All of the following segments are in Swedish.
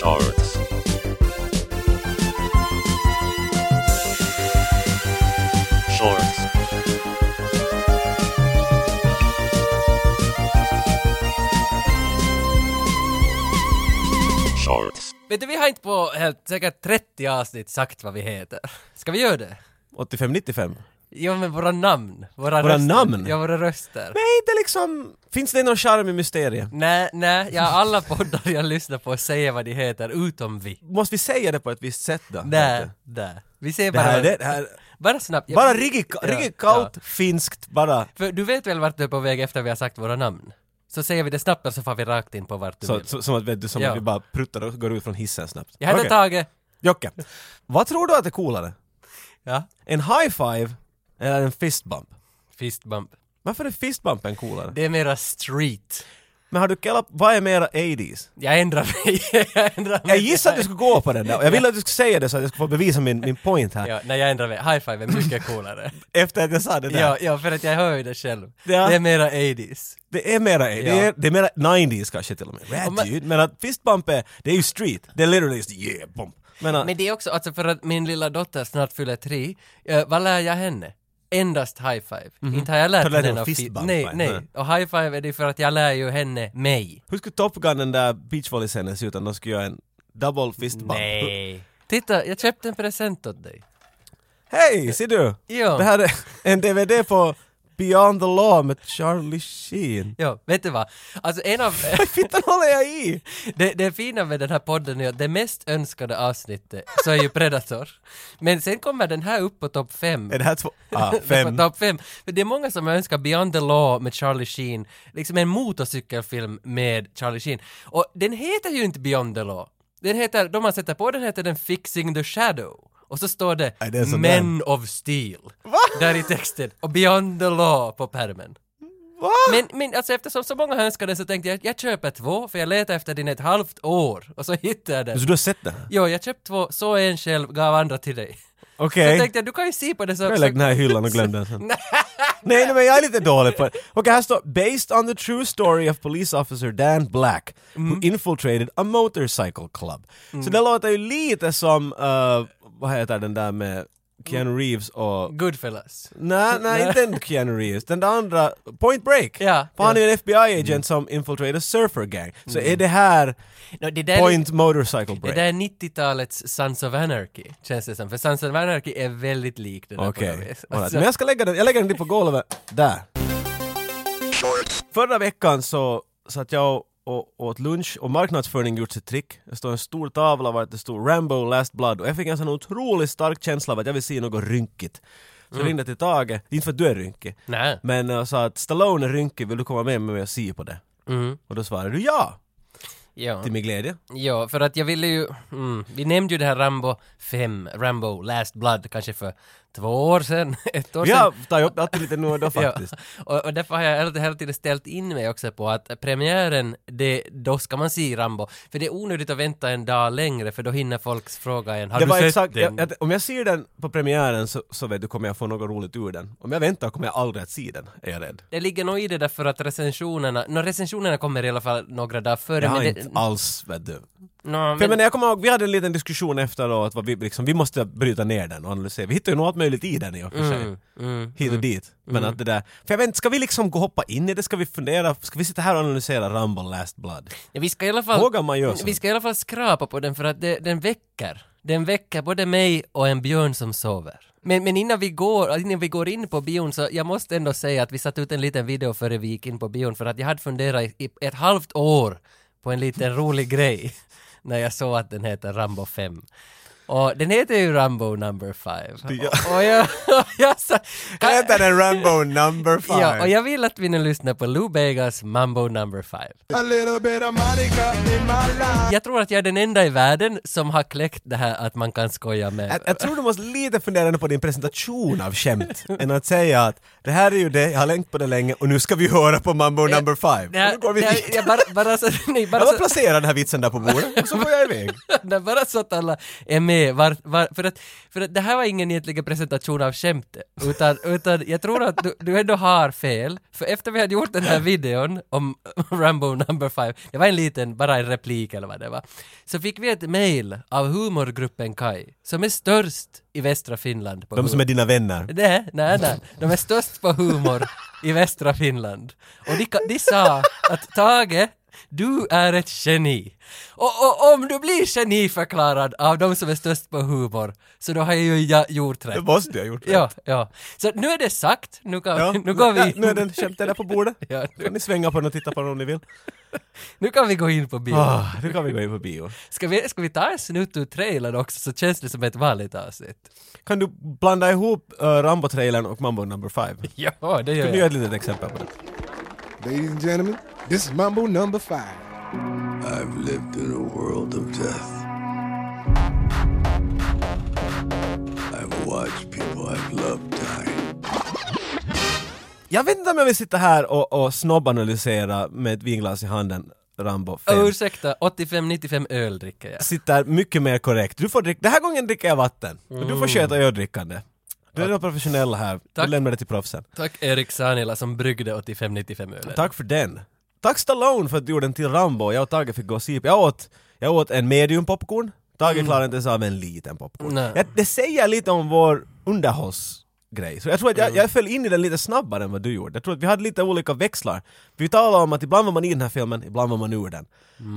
Shorts. Shorts. Shorts. Vet du, vi har inte på helt säkert 30 avsnitt sagt vad vi heter. Ska vi göra det? 85-95? Jo, men våra namn. Våra, Våra röster. namn? Ja, våra röster. Men inte liksom... Finns det någon charm i mysteriet? Nej, nej, ja, alla poddar jag lyssnar på säger vad de heter, utom vi. Måste vi säga det på ett visst sätt då? Nej, nej. Vi säger Det bara... här, det, det här, Bara snabbt. Bara riktigt Ja, ja. finskt, bara För du vet väl vart du är på väg efter vi har sagt våra namn? Så säger vi det snabbt och så får vi rakt in på vart du så, vill. så, som att, vet du, som Ja. att vi bara pruttar och går ut från hissen snabbt. Jag heter Okej. Tage. Jocke, vad tror du att är coolare? Ja. En high five eller en fist bump? Fistbump. Varför är fistbumpen coolare? Det är mera street. Men har du kollat, vad är mera 80s? Jag ändrar mig. jag ändrar mig. Jag gissade att du skulle gå på den där och jag ville att du skulle säga det så att jag skulle få bevisa min, min point här. Ja, nej jag ändrar mig. High five är mycket coolare. Efter att jag sa det där. ja, ja, för att jag hör ju det själv. Ja. Det är mera 80s. Det är mera, det, är, det är mera 90s kanske till och med. Rad man- dude. Men att fistbump är, det är ju street. Det är literally just yeah bump. Men, Men det är också, alltså för att min lilla dotter snart fyller tre, eh, vad lär jag henne? Endast high five. Inte har jag lärt Har du lärt henne henne något fi- fistbumpa? Nej, nej. Nej. Och high five är det för att jag lär ju henne mig. hur skulle Top Gun den där beachvolleyscenen se ut om de skulle göra en double fist bump? Nej. Titta, jag köpte en present åt dig. Hej, ser du? Ja. Det här är en DVD på Beyond the Law med Charlie Sheen. Ja, vet du vad? Alltså en av... Vad fittan håller jag i? det, det fina med den här podden är att det mest önskade avsnittet så är ju Predator. Men sen kommer den här upp på topp fem. Är det här två? Ah, fem. topp fem. För det är många som önskar Beyond the Law med Charlie Sheen, liksom en motorcykelfilm med Charlie Sheen. Och den heter ju inte Beyond the Law. Den heter, de har sätter på den heter den Fixing the Shadow. Och så står det det Men of Steel. Där i texten. Och Beyond the Law på pärmen. Va? Men, men alltså eftersom så många önskade så tänkte jag jag köper två för jag letade efter den ett halvt år och så hittade jag den. Så du har sett den? här? Jo, jag köpte två, så en själv, gav andra till dig. Okej. Så tänkte jag, du kan ju se på det så Jag lägger den här i hyllan och glömde den sen. nej, nej, men jag är lite dålig på det. Okej, här står “Based on the true story of police officer Dan Black, who infiltrated a motorcycle club”. Så det låter ju lite som, uh, vad heter den där med Keanu Reeves och... Goodfellas. Nej, nej, inte den Keanu Reeves, den där andra, Point Break! Ja, För han är ja. en FBI-agent som infiltrated a surfer gang. Så är det här No, det där, Point Motorcycle det Break? där är 90-talets Sons of Anarchy, känns det som. För Sons of Anarchy är väldigt lik den där Okej, på något vis. Right. Alltså, men jag ska lägga den, jag lägger den på golvet, där. Förra veckan så satt jag och- och åt lunch och marknadsföring gjort sitt trick. Det står en stor tavla var det stod Rambo Last Blood och jag fick en sån otroligt stark känsla av att jag vill se något rynkigt. Så jag ringde till Tage, inte för att du är rynkig, Nej. men jag sa att Stallone är rynkig, vill du komma med mig och se på det? Mm. Och då svarade du ja, Ja. till min glädje. ja, för att jag ville ju... Mm, vi nämnde ju det här Rambo 5, Rambo Last Blood, kanske för två år sedan, ett år Vi sedan. har tagit upp alltid lite nu och då faktiskt. Ja, och, och därför har jag hela, tiden ställt in mig också på att premiären, det, då ska man se Rambo. För det är onödigt att vänta en dag längre för då hinner folk fråga en, har det du sett exakt, den? jag, jag, om jag ser den på premiären så, så vet du kommer jag få något roligt ur den. Om jag väntar kommer jag aldrig att se den, är jag rädd. Det ligger nog i det därför att recensionerna, no, recensionerna kommer i alla fall några dagar före. Jag har men inte det, alls, vet du. No, För men, jag kommer ihåg, vi hade en liten diskussion efteråt, vad vi, liksom, vi måste bryta ner den och analysera. Vi hittar ju nog allt möjligt i den i och för sig. mm, mm, Hit och dit. Men att det där, för jag vet inte, ska vi liksom gå hoppa in i det? Ska vi fundera? Ska vi sitta här och analysera Rumble Last Blood? ja, vi ska i alla fall... Vågar man göra så? Vi ska i alla fall skrapa på den för att det, den väcker. Den väcker både mig och en björn som sover. Men, men innan, vi går, innan vi går in på bion så jag måste ändå säga att vi satte ut en liten video före vi gick in på bion för att jag hade funderat i ett halvt år på en liten rolig grej när jag såg att den heter Rambo 5. Och den heter ju Rambo number 5. Ja. Och, och jag, och jag sa, Heter den Rambo number five? Ja, och jag vill att vi nu lyssnar på Lou Begas Mambo number 5. A little bit of Monica in my life. Jag tror att jag är den enda i världen som har kläckt det här att man kan skoja med. Jag, jag tror du måste lite fundera på din presentation av skämt, än att säga att det här är ju det, jag har längt på det länge och nu ska vi höra på Mambo number five. Nu går vi dit. jag bara, bara så, nej, bara Jag bara så, placerar den här vitsen där på bordet och så får jag iväg. det är bara så att alla är med är var, var, för, att, för att det här var ingen egentligen presentation av skämtet, utan, utan jag tror att du, du ändå har fel, för efter vi hade gjort den här videon om Rambo number five, det var en liten, bara en replik eller vad det var, så fick vi ett mail av humorgruppen Kai, som är störst i västra Finland. På De som är dina vänner. Nej, nej, nej. De är störst på humor i västra Finland. Och de, de sa att Tage, du är ett geni. Och, och om du blir geniförklarad av de som är störst på humor, så då har jag ju ja, gjort Det rätt. måste jag ha gjort. Ja, ja. Så nu är det sagt, nu, kan, Ja, nu, går vi, Nu är den skämtet där på bordet. Ja, Nu kan ni svänga på den och titta på den om ni vill. nu kan vi gå in på bio. Ah, nu kan vi gå in på bio. Ska, vi, ska vi ta en snutt ur trailern också så känns det som ett vanligt avsnitt? Kan du blanda ihop uh, Rambo-trailern och Mambo number five? Ja, det gör Kan du jag. ge ett litet exempel på det? Ladies and gentlemen, this is Mambo number five. I've lived in a world of death. I've watched people I've loved die. Jag vet inte om jag vill sitta här och, och snobbanalysera med ett vinglas i handen Rambo 5. Oh, ursäkta, 85-95 öl dricker jag. Sitter mycket mer korrekt. Du får dricka, den här gången dricker jag vatten. Och du får sköta öldrickande. Du är den professionella här. Tack. Du lämnar det till proffsen. Tack Erik Sanila som bryggde 85-95 ölen. Tack för den. Tack Stallone för att du gjorde den till Rambo. Jag och Tage fick gå och sipa. Jag åt, jag åt en medium popcorn. Tage klarade inte ens av en liten popcorn. Nej. Ja, det säger lite om vår underhållsgrej. Så jag tror att jag, jag föll in i den lite snabbare än vad du gjorde. Jag tror att vi hade lite olika växlar. Vi talade om att ibland var man i den här filmen, ibland var man ur den.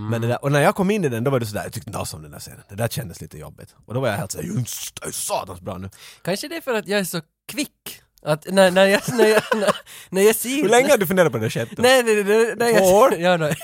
Men det där, och när jag kom in i den då var det sådär, jag tyckte inte alls om den där scenen. Det där kändes lite jobbigt. Och då var jag helt såhär, "Just, det är satans bra nu. Kanske det är för att jag är så kvick. Att när, när, jag, när, jag, när, när jag ser... Hur länge har du funderat på det skämtet? Nej, nej, nej, nej, Två år? ja, nej,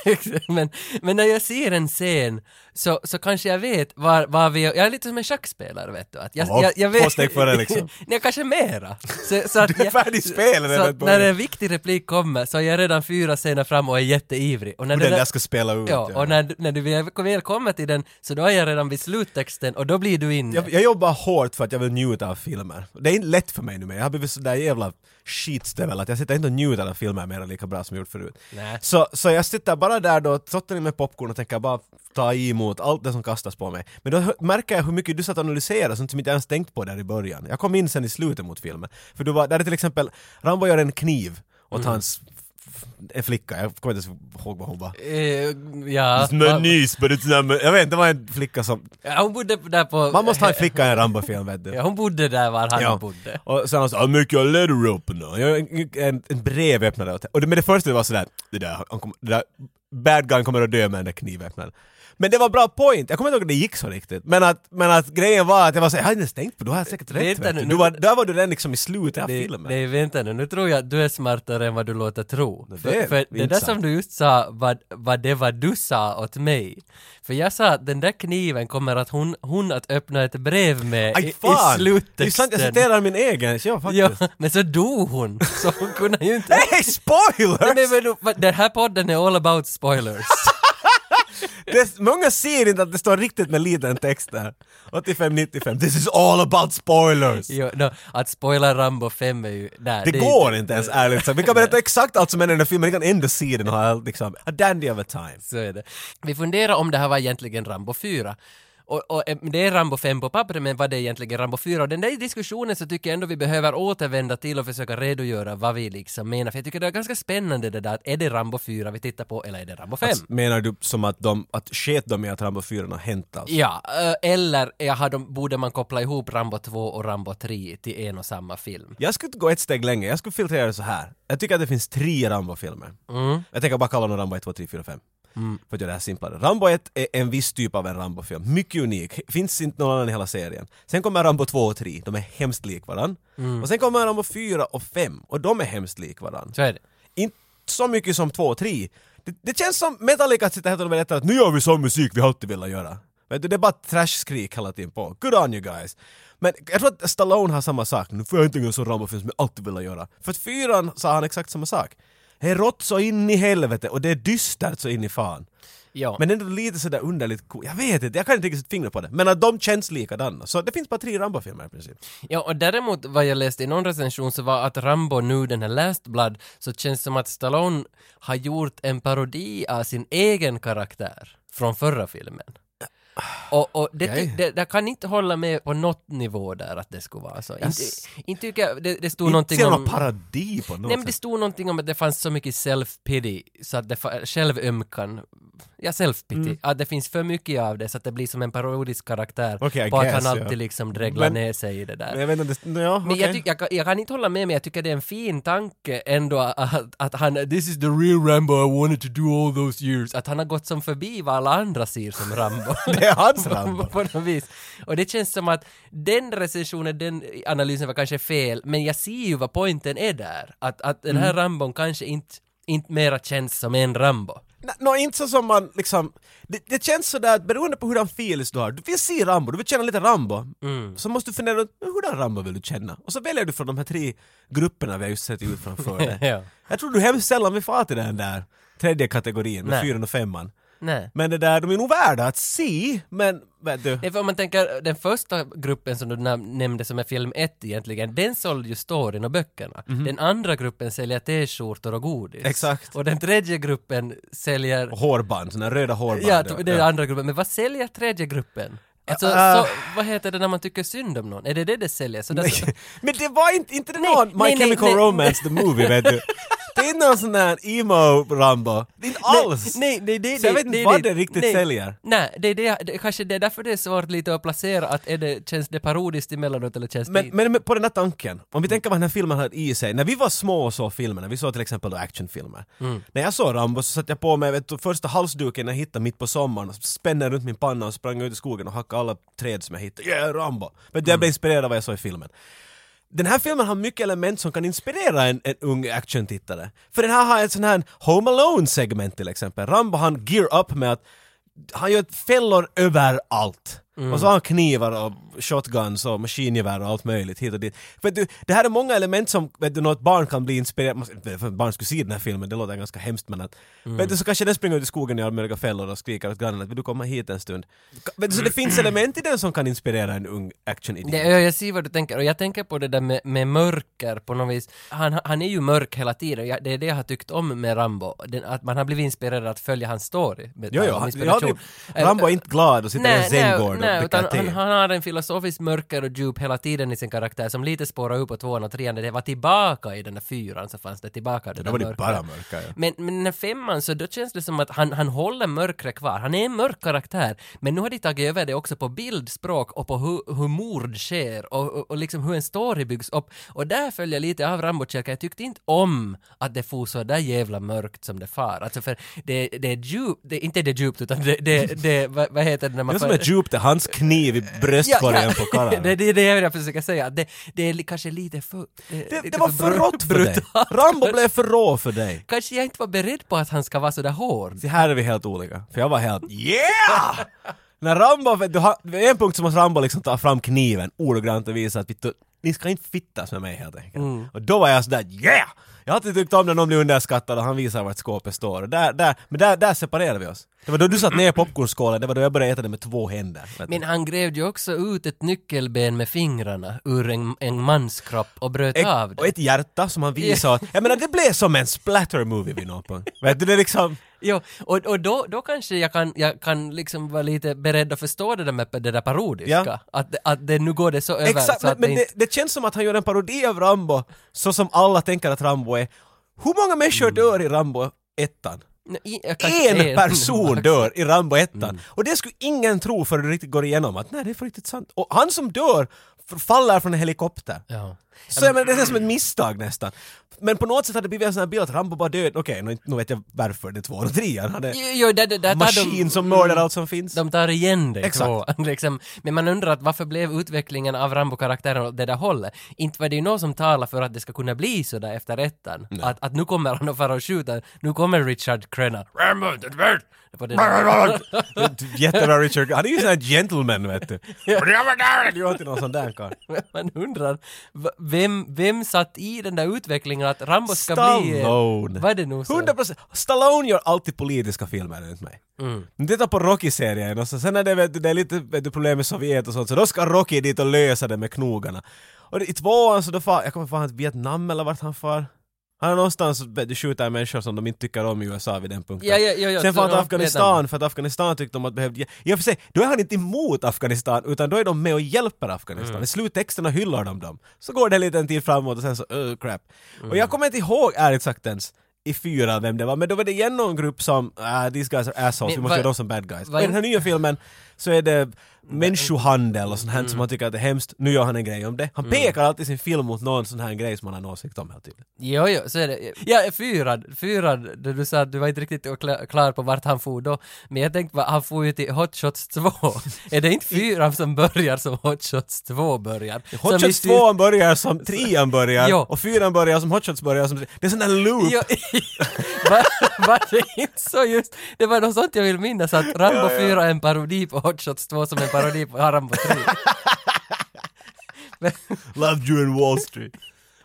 men, men när jag ser en scen så, så kanske jag vet var, var vi... Jag är lite som en schackspelare vet du. Att jag, Ja, jag, jag vet, två steg före, liksom. nej, kanske mera. Så, så att Du är färdig spelare Så när en viktig replik kommer så är jag redan fyra scener fram och är jätteivrig. Och när det den där- ska spela ut. Ja, och när, när du väl kommer till den så då är jag redan vid sluttexten och då blir du inne. Jag, jag jobbar hårt för att jag vill njuta av filmer. Det är inte lätt för mig nu men jag har blivit sådär jävla skitstövel att jag sitter inte och njuter av filmer mer lika bra som jag gjort förut. Nej. Så, så jag sitter bara där då, trottar in med popcorn och tänker bara ta emot allt det som kastas på mig. Men då märker jag hur mycket du satt och analyserade sånt som inte ens tänkt på där i början. Jag kom in sen i slutet mot filmen. För du var, där är till exempel, Rambo gör en kniv åt hans f- f- en flicka, jag kommer inte ens ihåg vad hon var. Eh, ja. It's my niece, but it's not. Jag vet inte, det var en flicka som... Ja, hon bodde där på... Man måste ha en flicka i en Rambo-film vet du. Ja, hon bodde där var han Ja. bodde. Och sen han sa I'll make you a letter opener. Jag en, en, en brevöppnare åt Och det, men det första det var sådär, det där, han kom, det där bad guy kommer att dö med den där knivöppnaren. Men det var bra point, jag kommer inte ihåg att det gick så riktigt. Men att, men att grejen var att jag var såhär, jag hade inte ens tänkt på det, du har säkert rätt Vänta nu, du. var, Där var du redan liksom i slutet av Nej, filmen. nej, vänta nu. Nu tror jag att du är smartare än vad du låter tro. det för för det där som du just sa var, var det vad du sa åt mig. För jag sa att den där kniven kommer att hon, hon att öppna ett brev med Aj i, i fan! Det är sluttexten. sant, jag citerar min egen, ja faktiskt. Ja, men så dog hon. Så hon kunde ju inte... Nej, spoilers! Nej, men, vad- den här podden är all about spoilers. Det många ser inte att det står riktigt med liten text där. 85-95, this is all about spoilers! jo, no, att spoila Rambo 5 är ju... Nej, Det är går inte ens ärligt sagt. Vi kan berätta exakt allt som händer i den här filmen, ni kan ändå se den och ha liksom a dandy of a time. Så är det. Vi funderar om det här var egentligen Rambo 4. Och, och eh, det är Rambo 5 på pappret, men vad det är egentligen Rambo 4? Och den där diskussionen så tycker jag ändå vi behöver återvända till och försöka redogöra vad vi liksom menar. För jag tycker det är ganska spännande det där att är det Rambo 4 vi tittar på eller är det Rambo 5? Alltså, menar du som att de, att sket de i att Rambo 4 har hänt alltså? Ja, eh, eller jag har de, borde man koppla ihop Rambo 2 och Rambo 3 till en och samma film? Jag skulle gå ett steg längre, jag skulle filtrera det så här. Jag tycker att det finns tre Rambo-filmer. Jag tänker bara kalla dem Rambo 1, 2, 3, 4, 5. För att göra det här simplare. Rambo 1 är en viss typ av en Rambo-film, mycket unik, finns inte någon annan i hela serien. Sen kommer Rambo 2 och 3, de är hemskt lik varann. Och sen kommer Rambo 4 och 5, och de är hemskt lik varann. Så är det. Inte så mycket som 2 och 3. Det, det känns som Metallica sitter här och berättar att nu gör vi sån musik vi alltid velat göra. Vet du, det är bara trash-skrik hela tiden på. Good on you guys! Men jag tror att Stallone har samma sak. Nu får jag inte en sån Rambo-film som jag alltid velat göra. För att fyran sa han exakt samma sak. Det är rått så in i helvete och det är dystert så in i fan. Ja. Men ändå lite sådär underligt cool. Jag vet inte, jag kan inte riktigt sätta fingret på det. Men att de känns likadana. Så det finns bara tre Rambo-filmer i princip. Ja, och däremot vad jag läste i någon recension så var att Rambo nu, den här Last Blood, så känns som att Stallone har gjort en parodi av sin egen karaktär från förra filmen. Och, och det, Okej. ty- det, det kan inte hålla med på något nivå där att det skulle vara så. Inte, Yes. inte tycker jag, det, det stod Inte någonting om... någon parodi på något Nej men det stod någonting om att det fanns så mycket self-pity, så att det självömkan, ja self-pity, att det finns för mycket av det så att det blir som en parodisk karaktär I på att guess, han alltid ja. liksom dreglar Men- ner sig i det där. Men jag vet inte, det- ja, Men jag, tyck, jag, kan- jag kan inte hålla med men jag tycker det är en fin tanke ändå att, att han, this is the real Rambo I wanted to do all those years, att han har gått som förbi vad alla andra ser som Rambo. Är hans Rambo. på något vis. Och det känns som att den recensionen, den analysen var kanske fel, men jag ser ju vad poängen är där. Att, att den Mm. här Rambon kanske inte, inte mera känns som en Rambo. Nå, nå, inte så som man liksom... Det, det känns sådär att beroende på hurdan feeling du har, du vill se Rambo, du vill känna lite Rambo, Mm. så måste du fundera "Men hurdan Rambo vill du känna? Och så väljer du från de här tre grupperna vi har just sett ut framför dig. Ja. Jag tror du hemskt sällan vill fara till den där tredje kategorin med fyran och femman. Nej. Men det där, de är nog värda att se, men vet du... Är för om man tänker, den första gruppen som du nämnde som är film 1 egentligen, den sålde ju storyn och böckerna. Den andra gruppen säljer t-skjortor och godis. Exakt. Och den tredje gruppen säljer... Hårband, såna röda hårband. Ja, det är den andra gruppen. Men vad säljer tredje gruppen? Alltså, Ah. så, vad heter det när man tycker synd om någon? Är det det det säljer? Så Nej, där, men det var inte, inte det Nej, någon My nej, nej, Chemical nej. Romance the Movie vet du. Det är inte någon sån där emo-Rambo. Det är inte alls! Nej, nej, nej, Så jag vet inte vad det riktigt nej. säljer. Nej, det det, det, kanske det är därför det är svårt lite att placera att är det, känns det parodiskt emellanåt eller känns Men, det men med- på den här tanken, om vi tänker vad den här filmen hade i sig. När vi var små och såg filmerna, vi såg till exempel actionfilmer. Mm. När jag såg Rambo så satte jag på mig vet du, första halsduken jag hittade mitt på sommaren, spände runt min panna och sprang ut i skogen och hackade alla träd som jag hittade. Yeah, Rambo! Men Mm. jag blev inspirerad av vad jag såg i filmen. Den här filmen har mycket element som kan inspirera en, en ung actiontittare. För den här har ett sån här Home Alone-segment till exempel. Rambo han gear up med att han gör fällor överallt. Och så har han knivar och shotguns och maskingevär och allt möjligt hit och dit. Vet du, det här är många element som vet du, något barn kan bli för att barn skulle se den här filmen, det låter ganska hemskt men att vet du, så kanske den springer ut i skogen i alla möjliga fällor och skriker åt grannen att vill du komma hit en stund? Vet du, så det finns element i den som kan inspirera en ung action-idiot. Det, jag, ser vad du tänker och jag tänker på det där med, med mörker på något vis. Han, han är ju mörk hela tiden. Jag, det är det jag har tyckt om med Rambo. Den, att man har blivit inspirerad att följa hans story. Med, Jo, jo, av han, inspiration. ja, Rambo är inte glad och sitter i en zengård nej, utan han, han har en filosofisk mörker och djup hela tiden i sin karaktär som lite spårar upp på tvåan och trean. När det var tillbaka i den där fyran så fanns det tillbaka det där var det bara mörka, ja. Men, men den här femman så då känns det som att han, han håller mörkret kvar. Han är en mörk karaktär. Men nu har de tagit över det också på bildspråk och på hur, hur mord sker och, och, och liksom hur en story byggs upp. Och där följer jag lite av rambo Jag tyckte inte om att det får så där jävla mörkt som det far. Alltså för det, det är djupt, det, inte det är djupt utan det, det, det vad, vad heter det när man Det som far- är djupt är hans kniv i bröstkorgen på karlarna. det, det är det jag försöker säga. Det, det är li- kanske lite för... Det, lite det var för rått för dig. brutalt. Rambo blev för rå för dig. Kanske jag inte var beredd på att han ska vara så där hård. Så här är vi helt olika. För jag var helt yeah! När Rambo, du, har- vid en punkt så måste Rambo liksom ta fram kniven ordagrant och visa att "Vittu, ni ska inte fittas med mig helt enkelt. Mm. Och då var jag sådär yeah! Jag har alltid tyckt om när någon blir underskattad och han visar vart skåpet står. Och där, där, men där, där separerade vi oss. Det var då du satt ner popcornskålen, det var då jag började äta det med två händer. Men han grävde ju också ut ett nyckelben med fingrarna ur en, en mans kropp och bröt Ett- av det. och ett hjärta som han visade. Jag menar det blev som en splatter movie vid någon punkt. Vet du, det är liksom... Jo, och, och då, då kanske jag kan, jag kan liksom vara lite beredd att förstå det där med det där parodiska. Ja. Att, att det, nu går det så över Exakt, så men, att men det inte... det känns som att han gör en parodi av Rambo, så som alla tänker att Rambo är. Hur många människor dör i Rambo 1? Nej, i- kanske En person dör i Rambo 1 Mm. Och det skulle ingen tro förrän det riktigt går igenom att nej, det är för riktigt sant. Och han som dör faller från en helikopter. Ja. Så jag menar, det är som ett misstag nästan. Men på något sätt hade det blivit en sån här bild att Rambo bara död. Okej, nu, nu vet jag varför det är två och tre. Han hade Jo, där tar maskin de, som mördar allt som finns. De tar igen det. Exakt. Liksom. Men man undrar att varför blev utvecklingen av Rambo-karaktären åt det där hållet? Inte var det ju någon som talar för att det ska kunna bli så där efter ettan. Att, att nu kommer han att fara och skjuta, nu kommer Richard Crenna. Rambo, det det där. Jättebra Richard. Han är ju sån här gentleman vet du. Det är alltid någon sån där karl. Man undrar, vem, vem satt i den där utvecklingen att Rambo ska bli... Stallone. Vad är det nu så? 100%. Stallone gör alltid politiska filmer enligt mig. Mm. Titta på Rocky-serien och så sen när det, vet du, det är lite vet du, problem med Sovjet och sånt så då ska Rocky dit och lösa det med knogarna. Och i tvåan så då far, jag kommer fan ihåg Vietnam eller vart han far. Han har någonstans skjuter människor som de inte tycker om i USA vid den punkten. Ja, ja, ja, ja, Sen får han till Afghanistan för att Afghanistan tyckte de att behövde... I och för sig, då är han inte emot Afghanistan utan då är de med och hjälper Afghanistan. Mm. I sluttexterna hyllar de dem. Så går det en liten tid framåt och sen så, uh, crap. Och Mm. jag kommer inte ihåg ärligt sagt ens i fyra vem det var, men då var det igen någon grupp som, ah these guys are assholes, Men vi måste göra dem som bad guys. Och i den här nya filmen så är det människohandel och sånt här som han tycker att det är hemskt. Nu gör han en grej om det. Han pekar alltid sin film mot någon sån här grej som han har en åsikt om helt tydligt. Jo, jo, så är det. Fyrad, fyrad, där du sa att du var inte riktigt kla- klar på vart han for då. Men jag tänkte, han får ju till Hot Shots 2. är det inte fyran som börjar som Hot Shots 2 börjar? Hot Shots stil- 2 börjar som 3 börjar Jo. och 4 börjar som Hot Shots börjar som... Det är sån där loop. Jo, var, var det inte så just? Det var något sånt jag vill minnas att Rambo 4 är en parodi på Hot Shots 2 som är en parodi på Rambo 3. Men, Loved you in Wall Street.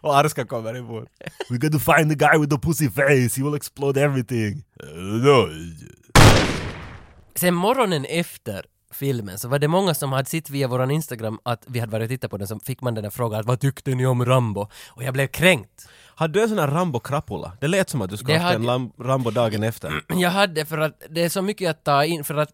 Och Arska kommer emot. We got to find the guy with the pussy face, he will explode everything. Uh, no. sen morgonen efter filmen så var det många som hade sett via våran Instagram att vi hade varit och tittat på den så fick man den där frågan att vad tyckte ni om Rambo? Och jag blev kränkt. Hade du en sån här Rambo-krapula? Det lät som att du skulle haft en hade- lam- Rambo dagen efter. Jag hade för att det är så mycket att ta in för att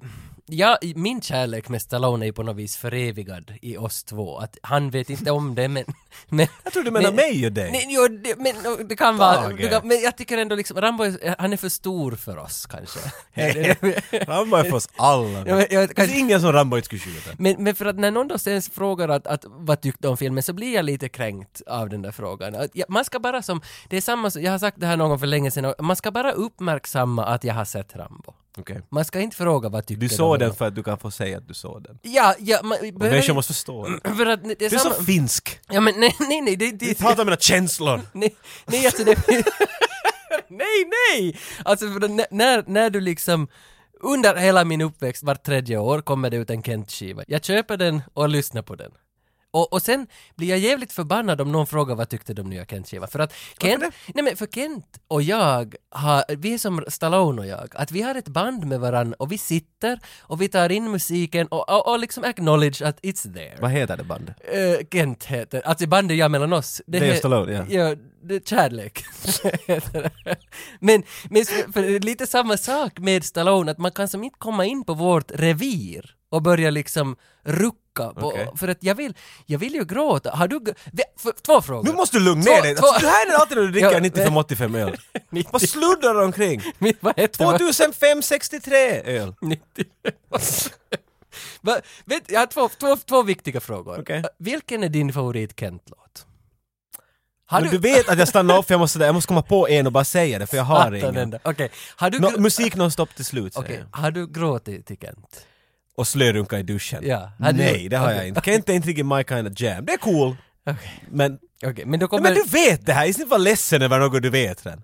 Ja, min kärlek med Stallone är på något vis förevigad i oss två. Att han vet inte om det men... men Jag tror du menar men- mig och dig. Nej, jo, det, men det kan vara... Kan, men jag tycker ändå liksom, Rambo är, han är för stor för oss kanske. Rambo är för oss alla. Ja, men jag- det finns ingen som Rambo inte skulle skjuta. Men, men för att när någon då sen frågar att, att vad tyckte om filmen så blir jag lite kränkt av den där frågan. Att, ja, man ska bara som, det är samma som, jag har sagt det här någon gång för länge sedan, man ska bara uppmärksamma att jag har sett Rambo. Okej. Man ska inte fråga vad tyckte Du såg den för att du kan få säga att du såg den. Ja, ja, man, människor måste förstå det. För att det är Du är samma... så finsk! Ja men nej, nej, nej, det, det, Du pratar mina känslor! nej, nej alltså det... nej, nej! Alltså för när, när du liksom under hela min uppväxt, vart tredje år, kommer det ut en Kent-skiva. Jag köper den och lyssnar på den. Och, och sen blir jag jävligt förbannad om någon frågar vad tyckte om nya Kent-skivan. För att Kent, nej men för Kent och jag har, vi är som Stallone och jag, att vi har ett band med varann och vi sitter och vi tar in musiken och, och, och liksom acknowledge att it's there. Vad heter det bandet? Uh, Kent heter, alltså bandet jag mellan oss. Det är he- Stallone, ja. Ja, det är kärlek. men, men för det är lite samma sak med Stallone, att man kan som inte komma in på vårt revir och börja liksom rucka på, Okej. för att jag vill, jag vill ju gråta. Har du, för, två frågor. Nu måste du lugna Två- ner dig! två- Alltså, det här är alltid när du dricker Ja, 95-85 öl. 90. Vad sluddrar du omkring? Min- vad heter det? 2005 63 öl! 90. Va, vet, jag har två, två, två viktiga frågor. Okej. Vilken är din favorit Kent-låt? Har Men du vet att jag stannar upp jag måste, jag måste komma på en och bara säga det för jag har ingen. Okej, har du... No, musik nonstop till slut jag. har du gråtit till Kent? Och slörunka i duschen. Ja. Du- Nej, det har jag Okej. inte. Kent är inte riktigt my kind of jam. Det är cool. Okej, Men, okej, men då Nej, kommer... men du vet det här! Istället för att vara ledsen över något du vet redan.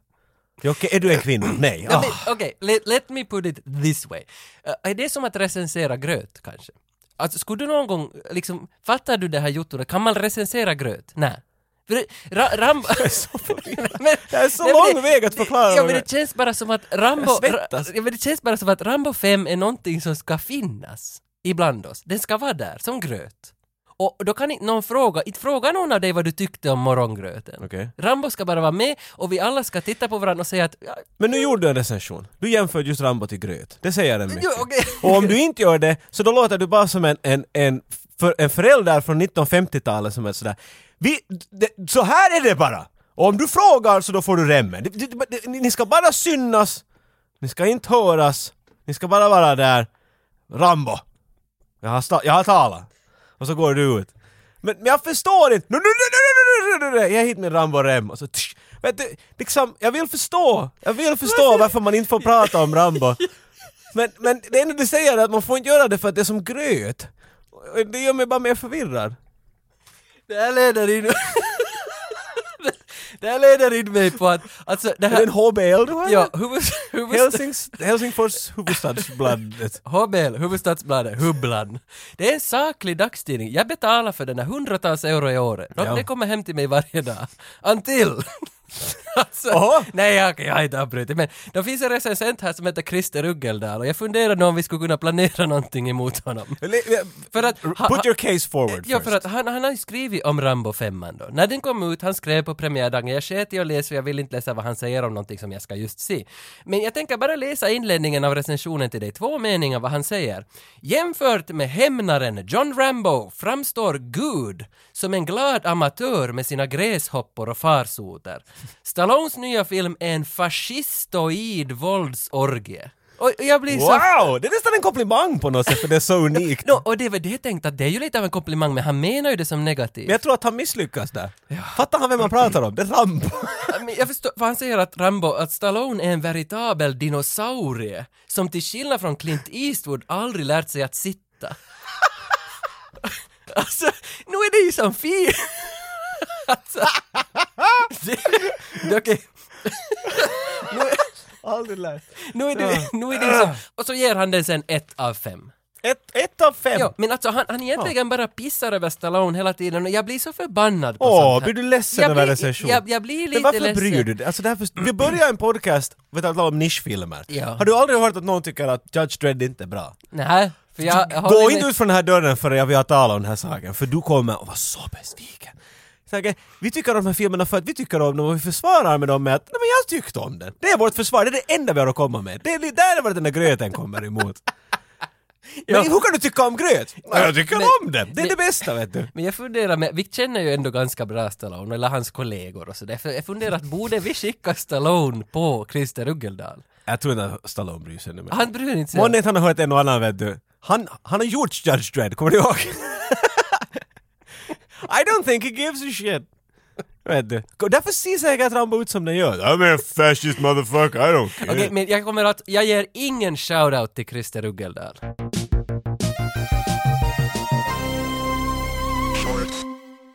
Okej, är du en kvinna? Nej. Ja, Ah. men, Okej, let, let me put it this way. Uh, är det som att recensera gröt kanske? Alltså, skulle du någon gång, liksom, fattar du det här jottoret? Kan man recensera gröt? Nej. Det- Ra, Ram... men, Det är så nej, men lång det- väg att förklara Ja men det- det känns bara som att Rambo... Ra, ja, men det känns bara som att Rambo 5 är någonting som ska finnas ibland oss. Den ska vara där, som gröt. Och då kan inte någon fråga, inte fråga någon av dig vad du tyckte om morgongröten. Okej. Rambo ska bara vara med och vi alla ska titta på varandra och säga att ja, Men nu gjorde du en recension. Du jämför just Rambo till gröt. Det säger den mycket. Jo, okej. Och om du inte gör det, så då låter du bara som en, en, en, för, en förälder från 1950-talet som är sådär vi, det, Så här är det bara! Och om du frågar så då får du remmen. Det, ni ska bara synas, ni ska inte höras, ni ska bara vara där. Rambo! Jag har, sta- jag har talat. Och så går du ut. Men, men jag förstår inte! Nu, nu, nu, nu, nu, nu, nu, nu. Jag hit min Rambo-rem och så tsch. Vet du, liksom, jag vill förstå. Jag vill förstå varför man inte får prata om Rambo. Men, men det enda du säger är att man får inte göra det för att det är som gröt. Det gör mig bara mer förvirrad. Det här leder in... det här leder in mig på att, alltså det Är det här... en HBL du har? Ja, huvud, huvud, Helsings, Helsingfors huvudstadsbladet. HBL, Huvudstadsbladet, Hubblan. Det är en saklig dagstidning. Jag betalar för den här hundratals euro i året. Ja. Det kommer hem till mig varje dag. Until! alltså, Oho. nej, jag, jag har inte avbrutit. Men det finns en recensent här som heter Christer Uggeldal och jag funderade om vi skulle kunna planera någonting emot honom. För att, ha- Put your case forward Ja, för att han, han har ju skrivit om Rambo 5 då. När den kom ut, han skrev på premiärdagen, jag sket i att läsa jag vill inte läsa vad han säger om någonting som jag ska just se. Men jag tänker bara läsa inledningen av recensionen till dig, två meningar vad han säger. Jämfört med hämnaren John Rambo framstår Gud som en glad amatör med sina gräshoppor och farsoter. Stallones nya film är en fascistoid våldsorgie. Och jag blir så Wow! Det är nästan en komplimang på något sätt för det är så unikt. No, och det är det jag tänkte att det är ju lite av en komplimang men han menar ju det som negativt. Men jag tror att han misslyckas där. Fattar han vem man pratar om? Det är Rambo. Jag förstår, för han säger att Rambo, att Stallone är en veritabel dinosaurie som till skillnad från Clint Eastwood aldrig lärt sig att sitta. alltså, nu är det ju som fin... alltså, det, det, okej. nu, Aldrig lärt. nu är det, nu är det ju som, och så ger han den sen ett av fem. Ett, ett av fem. Ja, men alltså han, han egentligen bara pissar över Stallone hela tiden och jag blir så förbannad på Åh, sånt här. blir du ledsen Jag över blir- recension? Jag, jag blir lite Men varför ledsen. bryr du dig? Alltså det här för... Vi börjar en podcast, vet du, att tala om nischfilmer. Ja. Har du aldrig hört att någon tycker att Judge Dredd inte är bra? Nej, för jag, jag Gå inte ut från den här dörren förrän vi har talat om den här saken, för du kommer att vara så besviken. Så, vi tycker om de här filmerna för att vi tycker om dem och vi försvarar med dem med att nej, men jag tyckte om den. Det är vårt försvar, det är det enda vi har att komma med. Det är där är var den där gröten kommer emot. Ja. Men hur kan du tycka om gröt? Nej, jag tycker Men- om den! Det är men- det bästa vet du. Men jag funderar med, vi känner ju ändå ganska bra Stallone, eller hans kollegor och sådär, jag funderar att borde vi skicka Stallone på Christer Uggeldal? Jag tror inte att Stallone bryr sig nu. Han bryr inte sig. Månne han har hört en och annan vet du. Han, han har gjort Judge Dredd, kommer du ihåg? I don't think he gives a shit. Vet du. Därför ser säkert Rambo ut som den gör. I'm a fascist motherfucker, I don't care. Okej, men jag kommer att, jag ger ingen shoutout till Christer Uggeldal.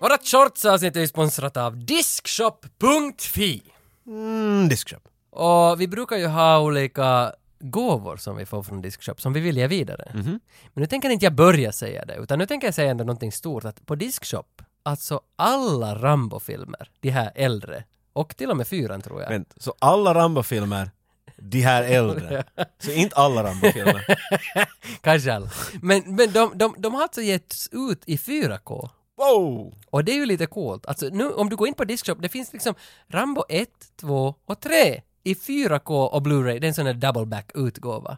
Vårat shortsavsnitt är sponsrat av Diskshop.fi. Mm, diskshop. Och vi brukar ju ha olika gåvor som vi får från Diskshop som vi vill ge vidare. Men nu tänker inte jag börja säga det, utan nu tänker jag säga ändå någonting stort att på Diskshop, alltså alla Rambo-filmer, de här äldre, och till och med fyran tror jag. Vänt, så alla Rambo-filmer, de här äldre. Så inte alla Rambo-filmer. Kanske alla. Men, men de, de, de har alltså getts ut i 4K. Wow! Och det är ju lite coolt. Alltså nu, om du går in på Diskshop, det finns liksom Rambo 1, 2 och 3 i 4K och Blu-ray. Det är en sån där double back-utgåva.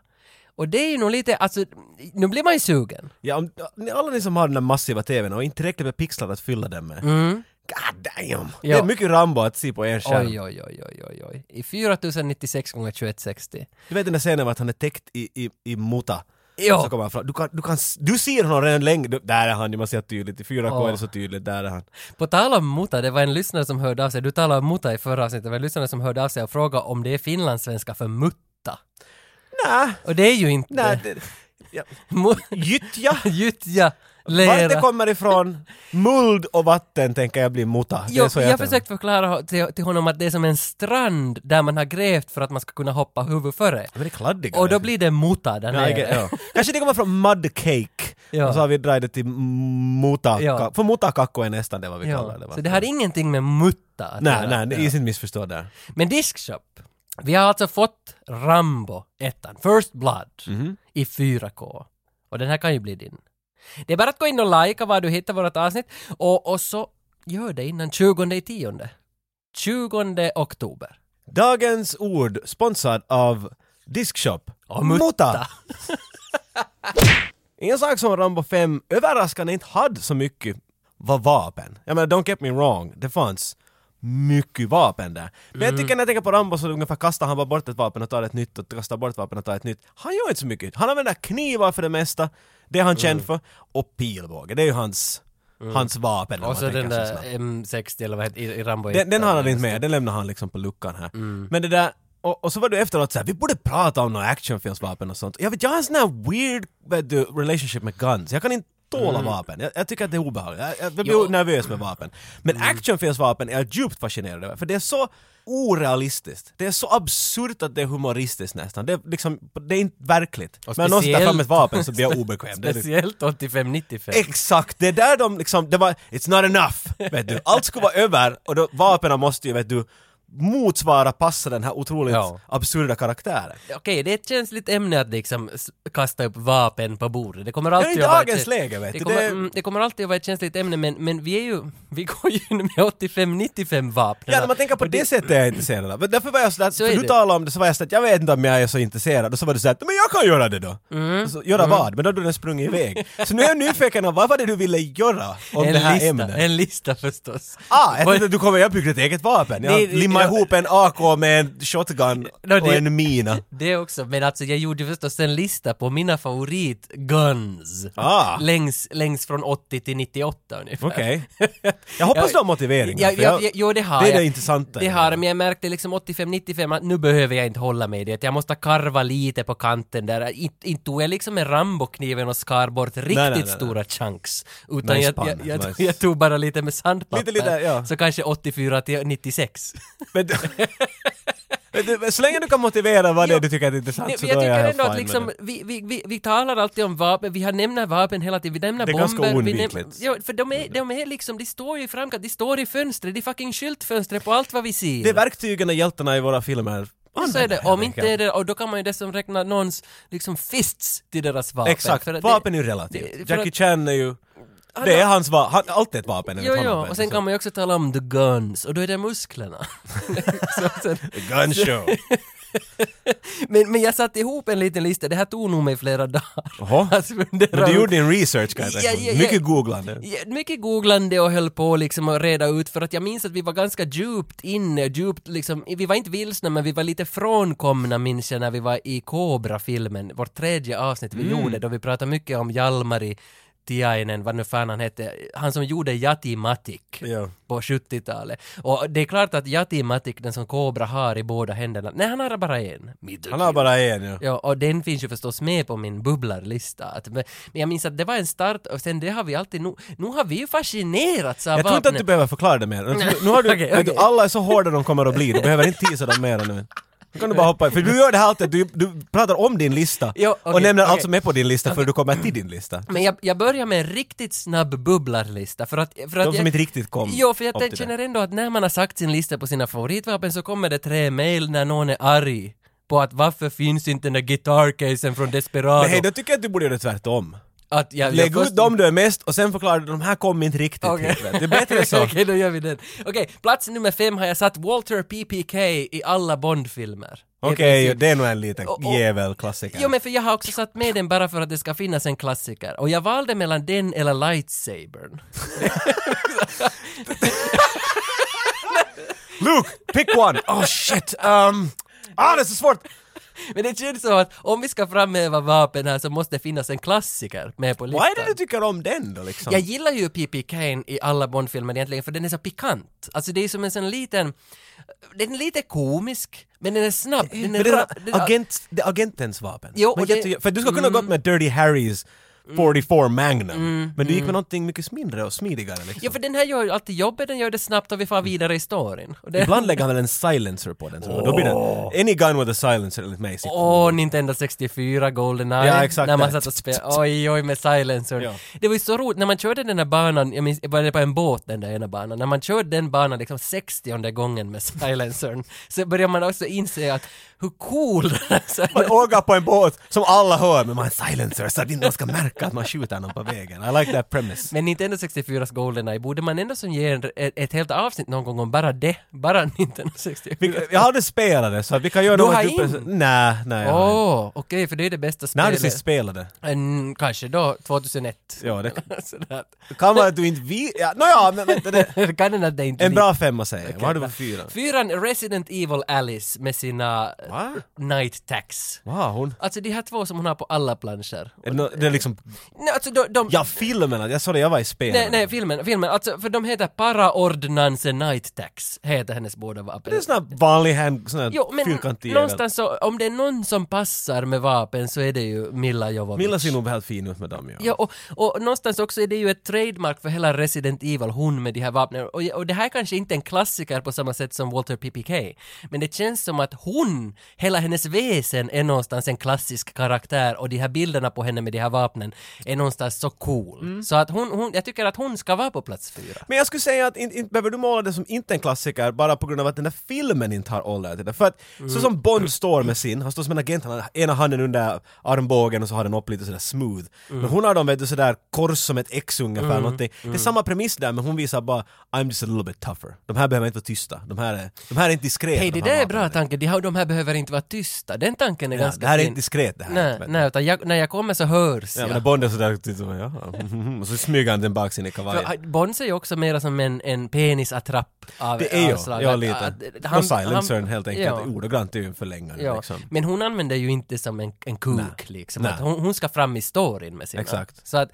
Och det är ju nog lite, alltså, nu blir man ju sugen. Ja, om, alla ni som har den där massiva TVn och inte tillräckligt med pixlar att fylla den med. God damn! Det Ja. är mycket Rambo att se på en skärm. Oj, oj, oj, oj, oj, oj. I 4096 gånger 2160. Du vet den där scenen att han är täckt i, i, i muta. Ja. Så kommer han fram. Du, kan, du, kan, du ser honom redan länge. Du, där är han, man ser tydligt. I 4K Ja. är det så tydligt. Där är han. På tal om muta, det var en lyssnare som hörde av sig, du talade om muta i förra avsnittet, det var en lyssnare som hörde av sig och frågade om det är finlandssvenska för mutta. Nej, Och det är ju inte nej. Det, ja. Gyttja. Gyttja, Vart det lera. kommer ifrån, muld och vatten tänker jag bli muta. Jo, jag tänker. försökte förklara till, till honom att det är som en strand där man har grävt för att man ska kunna hoppa huvud före. Men det är kladdigare. Och då blir det muta där Ja, nere. Get- ja. Kanske det kommer från mud cake. Ja. Och så har vi dragit det till muta. Ja. För mutakakko är nästan det vad vi Ja, kallar det. va? så det har ingenting med mutta att Nej, göra. nej, det är inte missförstå där. Men Diskshop, vi har alltså fått Rambo 1, First Blood, Mhm. i 4K. Och den här kan ju bli din. Det är bara att gå in och likea var du hittar vårt avsnitt och, och så gör det innan 20 i tionde. 20 oktober. Dagens ord sponsrad av Diskshop. Och mutta. En sak som Rambo 5 överraskande inte hade så mycket var vapen. Jag menar, don't get me wrong, det fanns mycket vapen där. Men jag tycker när jag tänker på Rambo så ungefär kastar han bara bort ett vapen och tar ett nytt och kastar bort vapen och tar ett nytt. Han gör inte så mycket. Han använder knivar för det mesta, det är han känd för, och pilbåge. Det är ju hans, hans vapen. Och så den där snabbt. M60 eller vad heter i, Rambo Den, den har han 1, inte med, den lämnar han liksom på luckan här. Men det där, och, och så var du efteråt såhär, vi borde prata om några actionfilmsvapen och sånt. Jag vet, jag har en sån här weird vet du, relationship med guns. Jag kan inte tåla vapen. Jag, jag tycker att det är obehagligt. Jag, jag blir Jo. nervös med vapen. Men actionfilmsvapen är jag djupt fascinerad över, för det är så orealistiskt. Det är så absurt att det är humoristiskt nästan. Det är liksom, det är inte verkligt. Och Men någon tar fram ett vapen så blir jag obekväm. Liksom- Speciellt 85-95. Exakt, det är där de liksom, det var, it's not enough, vet du. Allt skulle vara över och då, vapnen måste ju, vet du, motsvara, passa den här otroligt Ja. absurda karaktären. Okej, det är ett känsligt ämne att liksom kasta upp vapen på bordet. Det kommer Det är alltid att vara dagens ett- läge vet det du. kommer, Det, mm, det kommer alltid att vara ett känsligt ämne men, men vi är ju, vi går ju med 85-95 vapen. Ja, när man tänker på det sättet är jag intresserad av. Därför var jag sådär, Så för är du det. talade om det så var jag sådär, jag vet inte om jag är så intresserad. Och så var du såhär, men jag kan göra det då. Mm. Så, göra vad? Men då hade du den sprungit iväg. Så nu är jag nyfiken av vad var det du ville göra om en det här lista, ämnet? En lista förstås. Ah, jag tänkte att du kommer, jag byggde ett eget vapen. Jag Nej, jag- ihop en AK med en shotgun No, och det- en mina. Det också, men alltså jag gjorde förstås en lista på mina favoritguns. Ah. Längs, längs från 80 till 98 ungefär. Okej. Jag hoppas du har motiveringar. Ja, för ja, jag- ja, jo, det har det är jag. det intressanta. Det har jag, men jag märkte liksom 85-95 att nu behöver jag inte hålla mig i det. Jag måste karva lite på kanten där. Inte tog jag liksom med Rambo-kniven och skar bort riktigt nej, nej. stora chunks. Utan Nice jag, jag, jag, nice. jag tog bara lite med sandpapper. Lite, lite, ja. Så kanske 84 till 96. Men, du- men så länge du kan motivera vad det är du tycker är intressant Nej, så men då jag är tycker jag ändå fine att liksom, vi, vi, vi, vi talar alltid om vapen, vi har nämner vapen hela tiden, vi nämner Det är bomber. ganska vi oundvikligt. ja, för de är, de är liksom, de står ju i framkant, de står i fönstret, de är fucking skyltfönstret på allt vad vi ser. Det är verktygen och hjältarna i våra filmer. så är det, om inte är det, och då kan man ju dessutom räkna någons liksom fists till deras vapen. Exakt, vapen är ju relativt. Jackie Chan är ju... Det är hans vapen, han, allt är ett vapen Jo, jo, och sen kan man ju också tala om the guns, och då är det musklerna. sen, Gun show. men, men jag satte ihop en liten lista, det här tog nog mig flera dagar. Jaha. Men du gjorde din research kan jag tänka Ja, ja. Mycket googlande. Ja, mycket googlande och höll på liksom att reda ut för att jag minns att vi var ganska djupt inne, djupt liksom, vi var inte vilsna men vi var lite frånkomna minns jag när vi var i Cobra-filmen, vårt tredje avsnitt vi gjorde då vi pratade mycket om Jalmari Tiainen, vad nu fan han hette, han som gjorde Jati Matik Ja. på 70-talet. Och det är klart att Jati Matik, den som Cobra har i båda händerna, nej han har bara en. Han har bara en ja. Ja, och den finns ju förstås med på min bubblarlista. Att, men men jag minns att det var en start och sen det har vi alltid, nu, nu har vi ju fascinerats av Jag tror inte att du behöver förklara det mer. Nu, nu har du, du, okej. alla är så hårda de kommer att bli, du behöver inte tisa dem mer nu. Nu kan du bara hoppa För du gör det här alltid, du, du pratar om din lista Jo, och okej, nämner allt okej. som är på din lista för du kommer till din lista. Men jag, jag börjar med en riktigt snabb bubblarlista för att... För att De som jag, inte riktigt kom Jo, för jag känner ändå att när man har sagt sin lista på sina favoritvapen så kommer det tre mail när någon är arg på att varför finns inte den där guitar-casen från Desperado? Men hej, då tycker jag att du borde göra tvärtom. Att jag, Lägg jag ut dem du är mest och sen förklarar du de här kom inte riktigt du. Det är bättre så. Okej, då gör vi den. Okej, plats nummer fem har jag satt Walter PPK i alla Bond-filmer. Okej, princip. det är nog en liten jävelklassiker. Jo men för jag har också satt med den bara för att det ska finnas en klassiker. Och jag valde mellan den eller lightsabern. Luke, pick one! Oh shit! Um, ah, det är så svårt! Men det känns som att om vi ska framhäva vapen här så måste det finnas en klassiker med på listan. Vad är det du tycker om den då liksom? Jag gillar ju P.P. Kane i alla Bond-filmer egentligen för den är så pikant. Alltså det är som en sån liten... Den är lite komisk, men den är snabb. Den är Men det är agent, det är agentens vapen. Jo, och det- för du ska kunna gått med Dirty Harrys 44 Magnum, men du gick med någonting mycket mindre och smidigare liksom. Ja för den här gör ju alltid jobbet, den gör det snabbt och vi får vidare i storyn. Och det... Ibland lägger han väl en silencer på den, tror jag. Då blir den... Any gun with a silencer enligt mig Åh, Nintendo 64, Goldeneye. Ja, exakt När man satt och spelade, oj oj med silencer. Ja. Det var ju så roligt, när man körde den här banan, jag minns, var det på en båt den där ena banan, när man körde den banan liksom 60 gången med silencern, så börjar man också inse att hur cool här Man åker på en båt som alla hör, men man har en silencer så att inte ska märka att man skjuter någon på vägen. I like that premise. Men Nintendo 64s Goldeneye, borde man ändå som ge en, ett, ett helt avsnitt någon gång om bara det, bara Nintendo 64? Vi, jag hade spelat det, så vi kan göra Du något har du in? presen- Nej, nej. har Åh, inte. okej, för det är det bästa När har du spelet. sist spelat det? En, kanske då, 2001. Ja, det kan vara att du inte vi... Ja, nåja, men vänta, det... Kan att det inte En bra femma säger jag. Vad har du för fyra? Fyran, Resident Evil Alice med sina Va? Night Tax. Wow, hon... Alltså de här två som hon har på alla planscher. Är det, nå- det är liksom... Nej, alltså de, de, Ja, filmerna! Jag sa det, jag var i spel. nej, nej, filmen, filmen, alltså för de heter Paraordnance Night Tax, heter hennes båda vapen. Det är sån här vanlig hand, sån här Jo, men fyrkantig någonstans så, om det är någon som passar med vapen så är det ju Milla Jovovich. Milla ser nog helt fin ut med dem, ja. Ja, och, och någonstans också är det ju ett trademark för hela Resident Evil, hon med de här vapnen. Och, och det här kanske inte är en klassiker på samma sätt som Walter PPK, men det känns som att hon, hela hennes väsen är någonstans en klassisk karaktär och de här bilderna på henne med de här vapnen är någonstans så cool. Mm. Så att hon, hon, jag tycker att hon ska vara på plats fyra. Men jag skulle säga att inte, inte behöver du måla det som inte en klassiker bara på grund av att den där filmen inte har ålder till det. För att Mm. så som Bond står med sin, han står som en agent, han har ena handen under armbågen och så har den upp lite sådär smooth. Mm. Men hon har dem vet du sådär kors som ett X ungefär någonting. Det är samma premiss där men hon visar bara I'm just a little bit tougher. De här behöver inte vara tysta. De här är, de här är inte diskreta. Hej, de det här där är bra tanke. De, här, de här behöver inte vara tysta. Den tanken är Ja, ganska det här är inte diskret det här. Nej, nej, utan jag, när jag kommer så hörs Ja, jag. men när Bond är sådär, typ ja, och så smyger han den bak sin i kavajen. För, Bond ser ju också mer som en, en penisattrapp av Det är ju, ja lite. att- han- och silencern helt enkelt, ja. ordagrant är ju en förlängare Ja, liksom. men hon använder ju inte som en, en kuk liksom. Nej. Att hon, hon ska fram i storyn med sina. Exakt. Så att,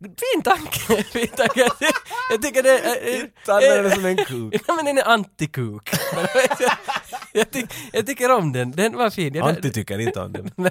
fin tanke! fin tanke. Jag, ty- jag tycker det är... Inte använder den som en kuk. Ja men den är antikuk. Jag, tyck, jag tycker om den, den var fin. Jag, Antti tycker inte om den.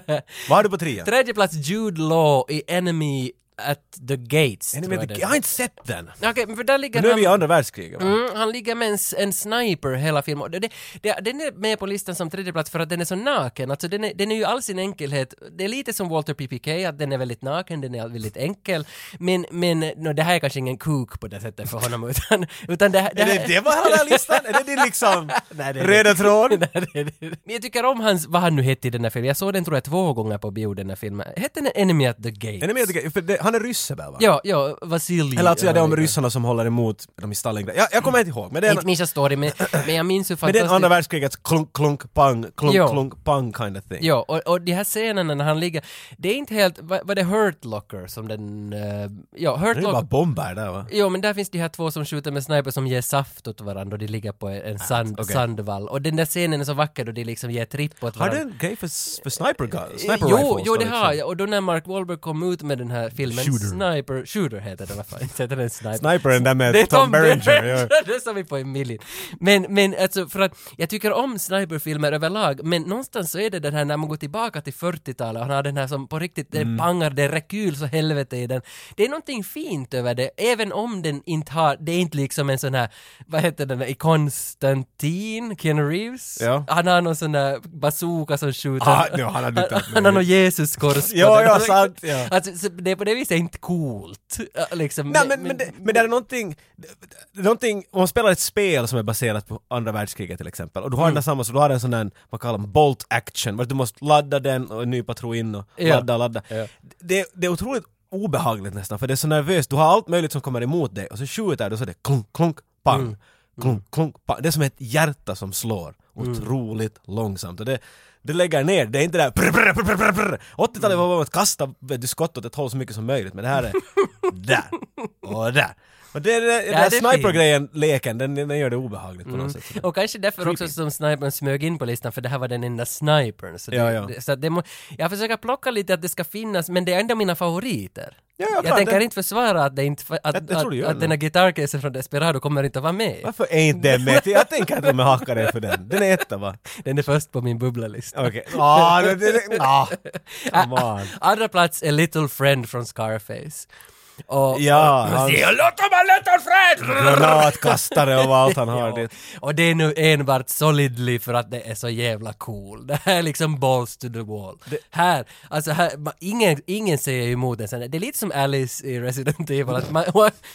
Vad har du på trean? Tredje plats Jude Law i Enemy at the Gates. Enemy tror at the- det Jag har inte sett den! Okej, men för där ligger Nu är han... vi i andra världskriget va? Mm, han ligger med en, s- en sniper hela filmen. Och Det, det, det, den är med på listan som tredje plats för att den är så naken. Alltså den är, den är ju all sin enkelhet. Det är lite som Walter PPK, att den är väldigt naken, den är väldigt enkel. Men, men no, det här är kanske ingen kuk på det sättet för honom, utan, utan det, här- det Är här... det det var har listan? Är det din liksom Nej, det är röda tråd? Nej, det är det. Men jag tycker om hans, vad han nu hette i den här filmen. Jag såg den tror jag två gånger på bio, den här filmen. Hette den Enemy at the Gates? Är ni med? För det, han är rysse väl va? Ja, ja, Vasilij. Eller alltså ja, det är om ryssarna som håller emot dem i Stalingrad. Jag, jag kommer inte ihåg, men det är, Inte minns jag story, men, men jag minns hur men det är fantastiskt... andra världskrigets klunk, klunk, pang, klunk, Ja. klunk, pang kind of thing. Ja, och, och de här scenerna när han ligger, det är inte helt, vad var det Hurt Locker som den, uh, ja Hurt Det är bara Locker, bomber där va? Jo men där finns de här två som skjuter med sniper som ger saft åt varandra och de ligger på en sand, okej. sandvall. Och den där scenen är så vacker då de liksom ger tripp åt Har varandra. du en grej för, för sniper gun? Sniper Eh, jo, rifles jo då, det liksom? har jag. Och då när Mark Wahlberg kom ut med den här filmen, Shooter. Sniper, Shooter heter den alla fall, inte heter den Sniper. Snipern där med Det är Tom Berenger. Ja. det sa vi på en miljon. Men, men alltså för att jag tycker om sniperfilmer överlag, men någonstans så är det den här när man går tillbaka till 40-talet och han har den här som på riktigt, Mm. det pangar, det är rekyl så helvete i den. Det är någonting fint över det, även om den inte har, det är inte liksom en sån här, vad heter den i Konstantin, Keanu Reeves? Ja. Han har någon sån där bazooka som skjuter. Ah, no, han har med han har någon Jesuskors Ja, den. ja, sant, ja. Alltså, så det är på det viset inte coolt. Liksom. Nej men, men, det, men det är någonting, det är någonting, om man spelar ett spel som är baserat på andra världskriget till exempel och du har Mm. den där samma, så du har en sån där, vad kallar man, bolt action, du måste ladda den och en ny patron in och Ja. ladda ladda. Ja. Det, det är otroligt obehagligt nästan för det är så nervöst, du har allt möjligt som kommer emot dig och så skjuter du och så är det klunk, klunk, pang, Mm. Klunk, klunk, pang. Det är som ett hjärta som slår Mm. otroligt långsamt och det det lägger ner, det är inte där brr, brr. 80-talet var bara att kasta skott åt ett håll så mycket som möjligt men det här är där och där. Och det, det, Ja, den det är sniper-grejen, leken, den, den gör det obehagligt på något sätt. Och kanske därför också som snipern smög in på listan, för det här var den enda snipern. Så det, Ja, ja. Det, så att det må, jag försöker plocka lite att det ska finnas, men det är ändå mina favoriter. Ja, ja, jag klart, tänker inte försvara att det inte, att, Jag- jag att, att det. den här gitarrcasen från Desperado kommer inte att vara med. Varför är inte den med? Jag tänker att de är hackade för den. Den är etta va? Den är först på min bubblalista. Okej. Ah, det, ah. Come on. Andra plats är Little Friend från Scarface. Och, Ja, och, han- Say hello to my little friend! Granatkastare och allt han har. Ja. Det. Och det är nu enbart solidly för att det är så jävla cool. Det här är liksom balls to the wall. Här, alltså här, ma- ingen, ingen säger emot en sån här- Det är lite som Alice i Resident Evil, att man,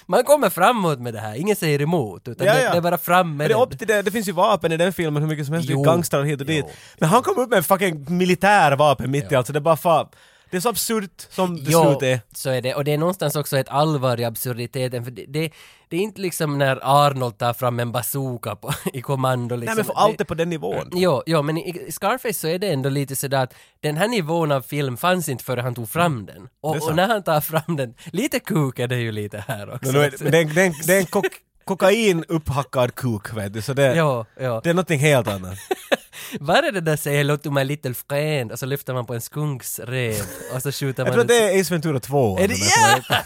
man kommer framåt med det här, ingen säger emot. Utan Ja, det, ja. det är bara fram med det, är det. upp till det, det finns ju vapen i den filmen hur mycket som helst, det är Jo. gangstrar hit och dit. Jo. Men han kom upp med en fucking militärvapen mitt i allt så det är bara fan. Det är så absurt som det Jo, slut är. så är det. Och det är någonstans också ett allvar i absurditeten. För det, det, det är inte liksom när Arnold tar fram en bazooka på, i kommando. Liksom. Nej men för allt är på den nivån. Jo, jo, men i Scarface så är det ändå lite sådär att den här nivån av film fanns inte före han tog fram den. Det Och, och när han tar fram den, lite kuk är det ju lite här också. Är, men det, är- en- kokain upphackad kuk vet du, så det, Jo, jo. det är någonting helt annat. Var är det där säger hello to my little friend och så lyfter man på en skunksrev och så skjuter Jag man... tror att det är Ace Ventura 2. Är det, ja!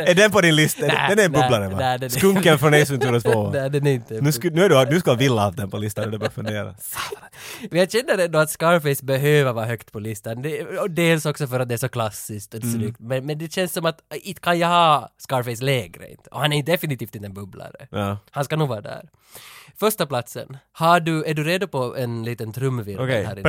Är den på din lista? Nej, den är nej, bubblare va? Skunken från Ace Ventura 2. Nej, den är inte. Nu, sku, nu, är du, du ska ha den på listan när du börjar fundera. Men jag känner ändå att Scarface behöver vara högt på listan. Och dels också för att det är så klassiskt och snyggt. Men, men det känns som att inte kan jag ha Scarface lägre inte. Och han är definitivt inte en bubblare. Ja. Han ska nog vara där. Första platsen. Har du, är du redo på en liten trumvirvel Okej. här inne.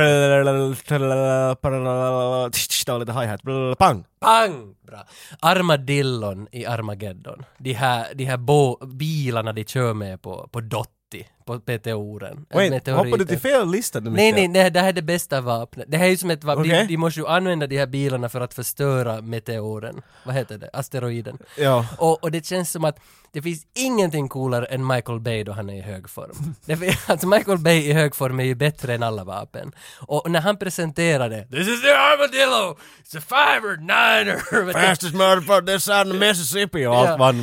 Var lite hi-hat. Pang! Pang! Bra. Armadillon i Armageddon. De här, de här bo- bilarna de kör med på, på Dotti, på meteoren. Wait, hoppade du till fel lista nu Nej, nej, nej, det här är det bästa vapnet. Det här är ju som ett vapen. Okej. De, de måste ju använda de här bilarna för att förstöra meteoren. Vad heter det? Asteroiden. Ja. Och, och det känns som att det finns ingenting coolare än Michael Bay då han är i hög form. Det, alltså Michael Bay i hög form är ju bättre än alla vapen. Och när han presenterade This is the armadillo! It's a fiver niner! Fastest motherfucker this side of Mississippi och allt Ja. vad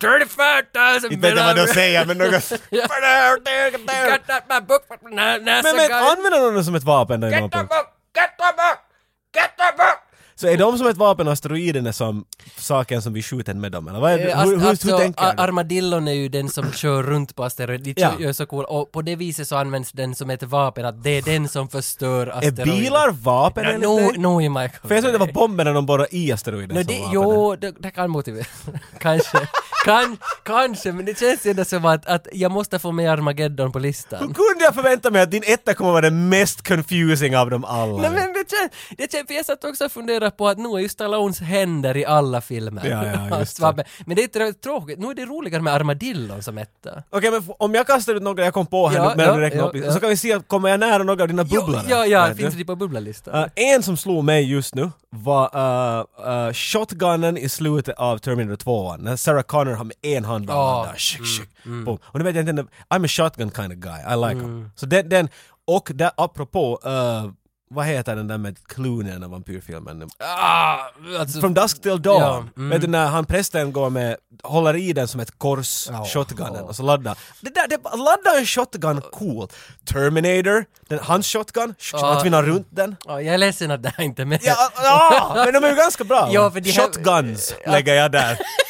35,000 Inte vet jag vad de säger men något... That book from NASA Men, men använder de det som ett vapen då i någon Get the punkt? book! Get the book! Get the book! Så är de som ett vapen och asteroiderna som saken som vi skjuter med dem eller vad är? Eh, Hur, hur, alltså, hur tänker a- du? Armadillon är ju den som kör runt på asteroider, de Ja. gör så cool, och på det viset så används den som ett vapen, att det är den som förstör Är asteroider. bilar vapen No, enligt no, no Michael För jag trodde det var bomberna de borrade i asteroiden No, som det, vapen. jo, det, det kan motivera. kanske. Kan, kanske, men det känns ändå som att, att jag måste få med Armageddon på Hur listan. kunde jag förvänta mig att din etta kommer vara den mest confusing av dem alla? Nej men det känns, det känns, för jag satt också och funderade på att nu är ju Stallones händer i alla filmer. Ja, ja, just Hans det. Men det är trå- tråkigt, nu är det roligare med Armadillon som etta. Okej men om jag kastar ut några jag kom på här Ja, nu medan ja, du räknar ja, upp ja. så kan vi se, kommer jag nära några av dina Jo, bubblare? ja, ja, finns det på bubblallistan? Uh, en som slog mig just nu var uh, uh, shotgunnen i slutet av Terminator 2. När Sarah Connor har med en hand laddar, shik, shik, boom. Och nu vet jag inte, I'm a shotgun kind of guy, I like him. Så den, den och där apropå, uh, vad heter den där med Clooney, den vampyrfilmen? Ah, alltså, From Dusk Till Dawn. Ja, mm. Vet du när han prästen går med, håller i den som ett kors, Ja, shotgunnen, ja. och så laddar. Det där, det, ladda en shotgun cool. Terminator, den, hans shotgun, han tvinnar runt den. ja, jag är ledsen att det här inte är med. Ja, ja, men de är ju ganska bra. Ja, de här- Shotguns lägger jag där.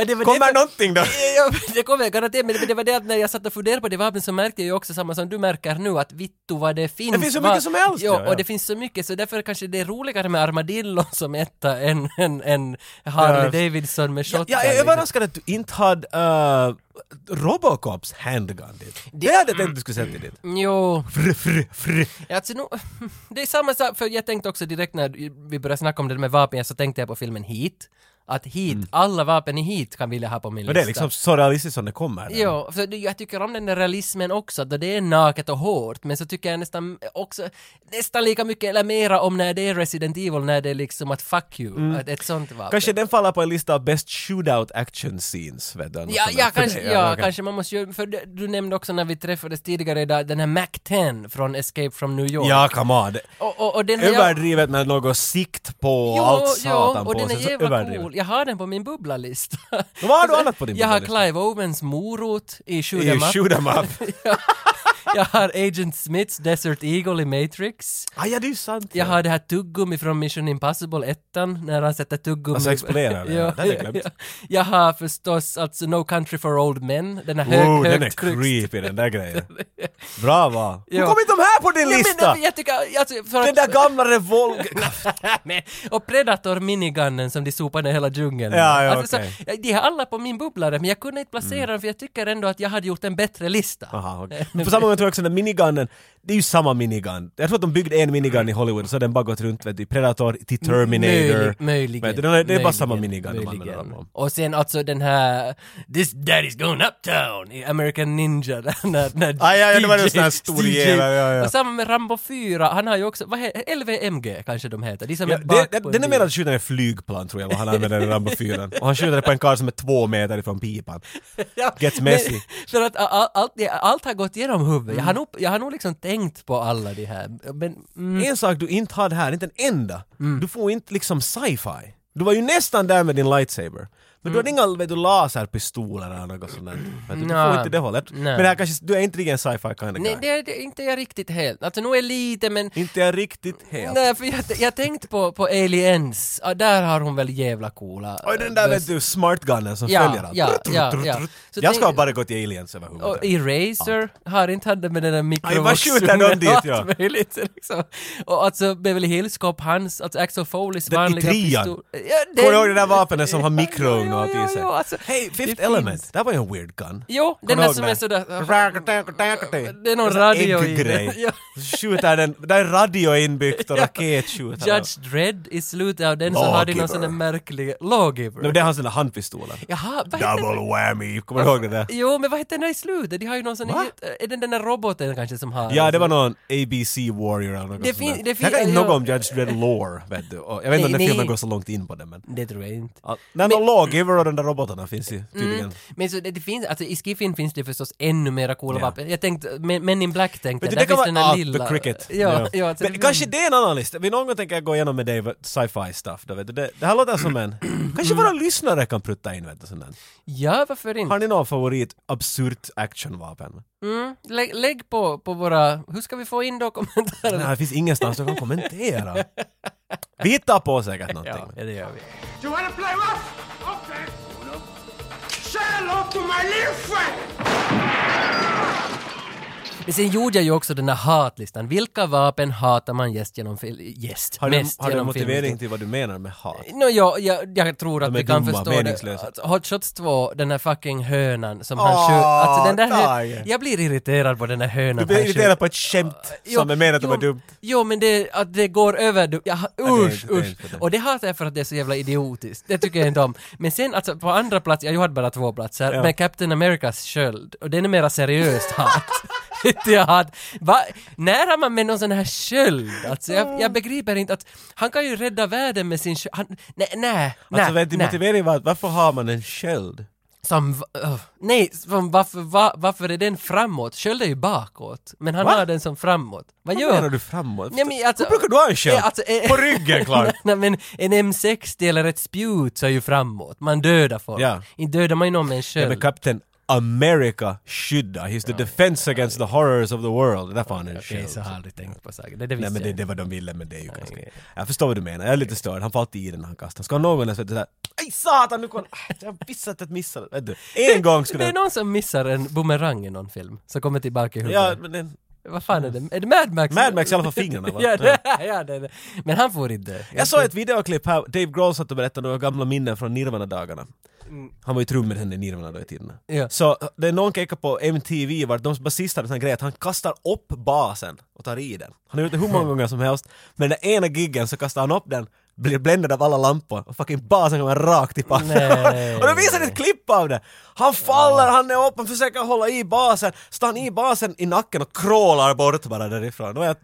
Ja, det var Kommer det, någonting då? Ja, det kommer jag garanterat, men det- det var det att när jag satt och funderade på det vapnet så märkte jag ju också samma som du märker nu att vittu vad det finns. Det finns så va- mycket som helst, Ja, ja, ja. och det finns så mycket så därför kanske det är roligare med Armadillo som etta än, än, än Harley Ja. Davidson med Ja, shotgun. jag är liksom. överraskad att du inte hade uh, Robocops handgun dit. Det hade jag tänkt du skulle sätta dit. Jo, Fr, fr, fr. alltså nu, det är samma sak, för jag tänkte också direkt när vi började snacka om det med vapen så tänkte jag på filmen Heat. Att Heat, alla vapen i Heat kan vilja ha på min Men lista. det är liksom så realistiskt som det kommer. där. Ja, för jag tycker om den där realismen också, då det är naket och hårt, men så tycker jag nästan också, nästan lika mycket eller mera om när det är Resident Evil, när det är liksom att fuck you, att ett sånt vapen. Mm. Kanske den faller på en lista av best shootout action scenes, vet du? Ja, ja, kanske, dig. ja, okej. kanske man måste ju, för du nämnde också när vi träffades tidigare idag, den här Mac 10 från Escape from New York. Ja, come on. Och, och, och den har jag... Överdrivet med något sikt på och allt satan och på den är jävla överdrivet. cool. Jag har den på min bubblalista. Vad har du annat på din Jag har bubblalista? Clive Owens morot i Shoot 'em Up. Shoot 'em up. Jag har Agent Smiths Desert Eagle i Matrix. Ah, ja, det är sant. Jag ja. har det här tuggummi från Mission Impossible 1 när han sätter tuggummi... Alltså exploderar det, ja. Det hade jag glömt. Jag har förstås alltså No Country for Old Men, den här Oh, hög, den är creepy den där grejen. Bra val. Hur kom inte de här på din Ja, lista? men, jag tycker, alltså, Den där gamla revolv... Nej, och Predator minigunnen som de sopade hela djungeln. Ja, ja, alltså, okej. så, de har alla på min bubblare men jag kunde inte placera dem för jag tycker ändå att jag hade gjort en bättre lista. Aha. Men på samma gång tror jag också den minigunnen, det är ju samma minigun. Jag tror att de byggde en minigun i Hollywood så har den bara gått runt vet du, Predator till Terminator. Möjlig, möjligen. Vet du, är- det är bara möjligen, samma minigun de använder möjligen. dem om. Och sen alltså den här This Daddy's going uptown i American Ninja. när, när Ah, ja, ja, det var en sån här stor jävel, ja, ja. Och samma med Rambo 4, han har ju också, vad heter LVMG kanske de heter? De som Ja, är det, det, den är mer att skjuta en flygplan tror jag vad han använder i Rambo 4. Och han skjuter det på en karl som är två meter ifrån pipan. Ja, Gets messy. men- För att all, allt, det- allt har gått igenom huvudet. Jag, har nog, jag har nog liksom tänkt på alla de här. Men, mm, En sak du inte hade här, inte en enda. Du får inte liksom sci-fi. Du var ju nästan där med din lightsaber. Men du hade inga vet du, laserpistoler eller något sånt där. Du, du får inte det hållet. Men det här kanske, du är inte riktigt en sci-fi kind of nej, det är det är inte jag riktigt helt. Alltså nu är lite men Inte jag riktigt helt. Nej, för jag, jag tänkte på, på Aliens, ja, där har hon väl jävla coola... Och den där äh, vet du, smartgunnen som Ja, följer allt. ja, ja, ja. Så Jag ska tänk- bara gå till aliens överhuvudtaget. Och Eraser har inte han det med den där Aj, vad skjuter de mikrovågsugnen dit, och allt ja. möjligt liksom. Och alltså Beverly Hills Cop, hans, alltså Axel i vanliga pistol... Ja, Kommer du ihåg det där vapnet som har mikrougn något jo, i sig. alltså, Hey, Fifth det Element, finns. det var ju en weird gun. Jo, den där som är sådär... det? Det är någon radio i skjuter den, där är radio inbyggt och raketskjutare. Judge Dredd i slutet av den så har de någon sån där Lawgiver. märklig... Lawgiver. Nej, det är hans den där handpistolen. Jaha, vad Double whammy, kommer du ihåg det där? Jo, men vad heter den där i slutet? De har ju någon sån... Är det den där roboten kanske som har... Ja, det var någon ABC Warrior eller något Det sånt där. det Jag kan inte något om Judge Dredd lore, vet du. Jag vet inte om den filmen går så långt in på det, men... Det tror jag inte. Ja, Nej, men Lawgiver och den där robotarna finns ju tydligen. Mm. Men så det, det finns, alltså i Skiffin finns det förstås ännu mera coola Ja. vapen. Jag tänkte, Men in Black tänkte jag, där finns vara den där ah, lilla... The Cricket. Ja, ja. alltså Men det- kanske det är en annan lista. Vi någon gång tänker jag gå igenom med dig sci-fi stuff. Då, vet du. Det, det här låter som en... kanske våra lyssnare kan prutta in vet du, sånt där. Ja, varför inte? Har ni någon favorit absurt actionvapen? Mm, lägg, lägg på, på våra... Hur ska vi få in då kommentarer? Nej, det finns ingenstans du kan kommentera. Vi hittar på säkert någonting. Ja, det gör vi. You wanna play rough? Okay. Say hello to my little friend! Men sen gjorde jag ju också den här hatlistan. Vilka vapen hatar man gäst genom. Gäst? Har du, mest har du en motivering filmhistorien? till vad du menar med hat? Nå, ja, jag, jag tror att vi kan dumma, förstå det. Alltså, Hot Shots 2, den här fucking hönan som Åh, han skjuter. Alltså den där hö-. Jag blir irriterad på den här hönan. Du blir irriterad på ett skämt Jo, som är menat att vara dumt. Jo, men det, att det går över... du- Ja, det usch, det är usch. det. Och det hatar jag för att det är så jävla idiotiskt. Det tycker jag inte om. Men sen alltså på andra plats, jag hade bara två platser, Ja. med Captain Americas sköld. Och den är mera seriöst hat. Inte jag hat. Va? När har man med någon sån här sköld? Alltså jag, jag begriper inte att han kan ju rädda världen med sin sköld. Han, nej, nej, Alltså nej, vet du, nej. motiveringen var att varför har man en sköld? Som, öh, nej, som varför, va, varför är den framåt? Sköld är ju bakåt, men han Va? har den som framåt. Vad gör menar du framåt? Nej, men alltså- Hur brukar du ha en sköld? Ja, alltså, eh, På ryggen klart! Nej men en M60 eller ett spjut så är ju framåt. Man dödar folk. Ja. Inte dödar man ju någon med en Ja, sköld. men Captain America skydda. He's the defense against the horrors of the world. Därför har han en sköld. så har jag aldrig tänkt på saken. Det, det Nej men det, jag. det var de ville men det är ju ganska... okej. Jag förstår vad du menar, jag är lite störd. Han får alltid i den när han kastar. Ska någon ens vet du såhär Aj satan nu kom... Ah, Jag visste att jag missade. Vet du. En gång Det skulle är jag... någon som missar en bumerang i någon film, som kommer tillbaka i huvudet. Ja men den... Vad fan är det? Är det Mad Max? Mad Max i alla fall fingrarna va? ja, det, ja, det är det. Men han får inte. Jag såg ett videoklipp här, Dave Grohl satt och berättade några gamla minnen från Nirvana-dagarna. Han var ju trummisen i Nirvana då i tiden. Ja. Så det är någon kekar på MTV vart de basisten hade en sån grej att han kastar upp basen och tar i den. Han har gjort det hur många gånger som helst. Men den ena giggen så kastar han upp den, blir bländad av alla lampor och fucking basen kommer rakt i pannan. Och då visar ett klipp av det! Han faller, han är upp, han försöker hålla i basen, står han i basen i nacken och krålar bort bara därifrån. Är jag,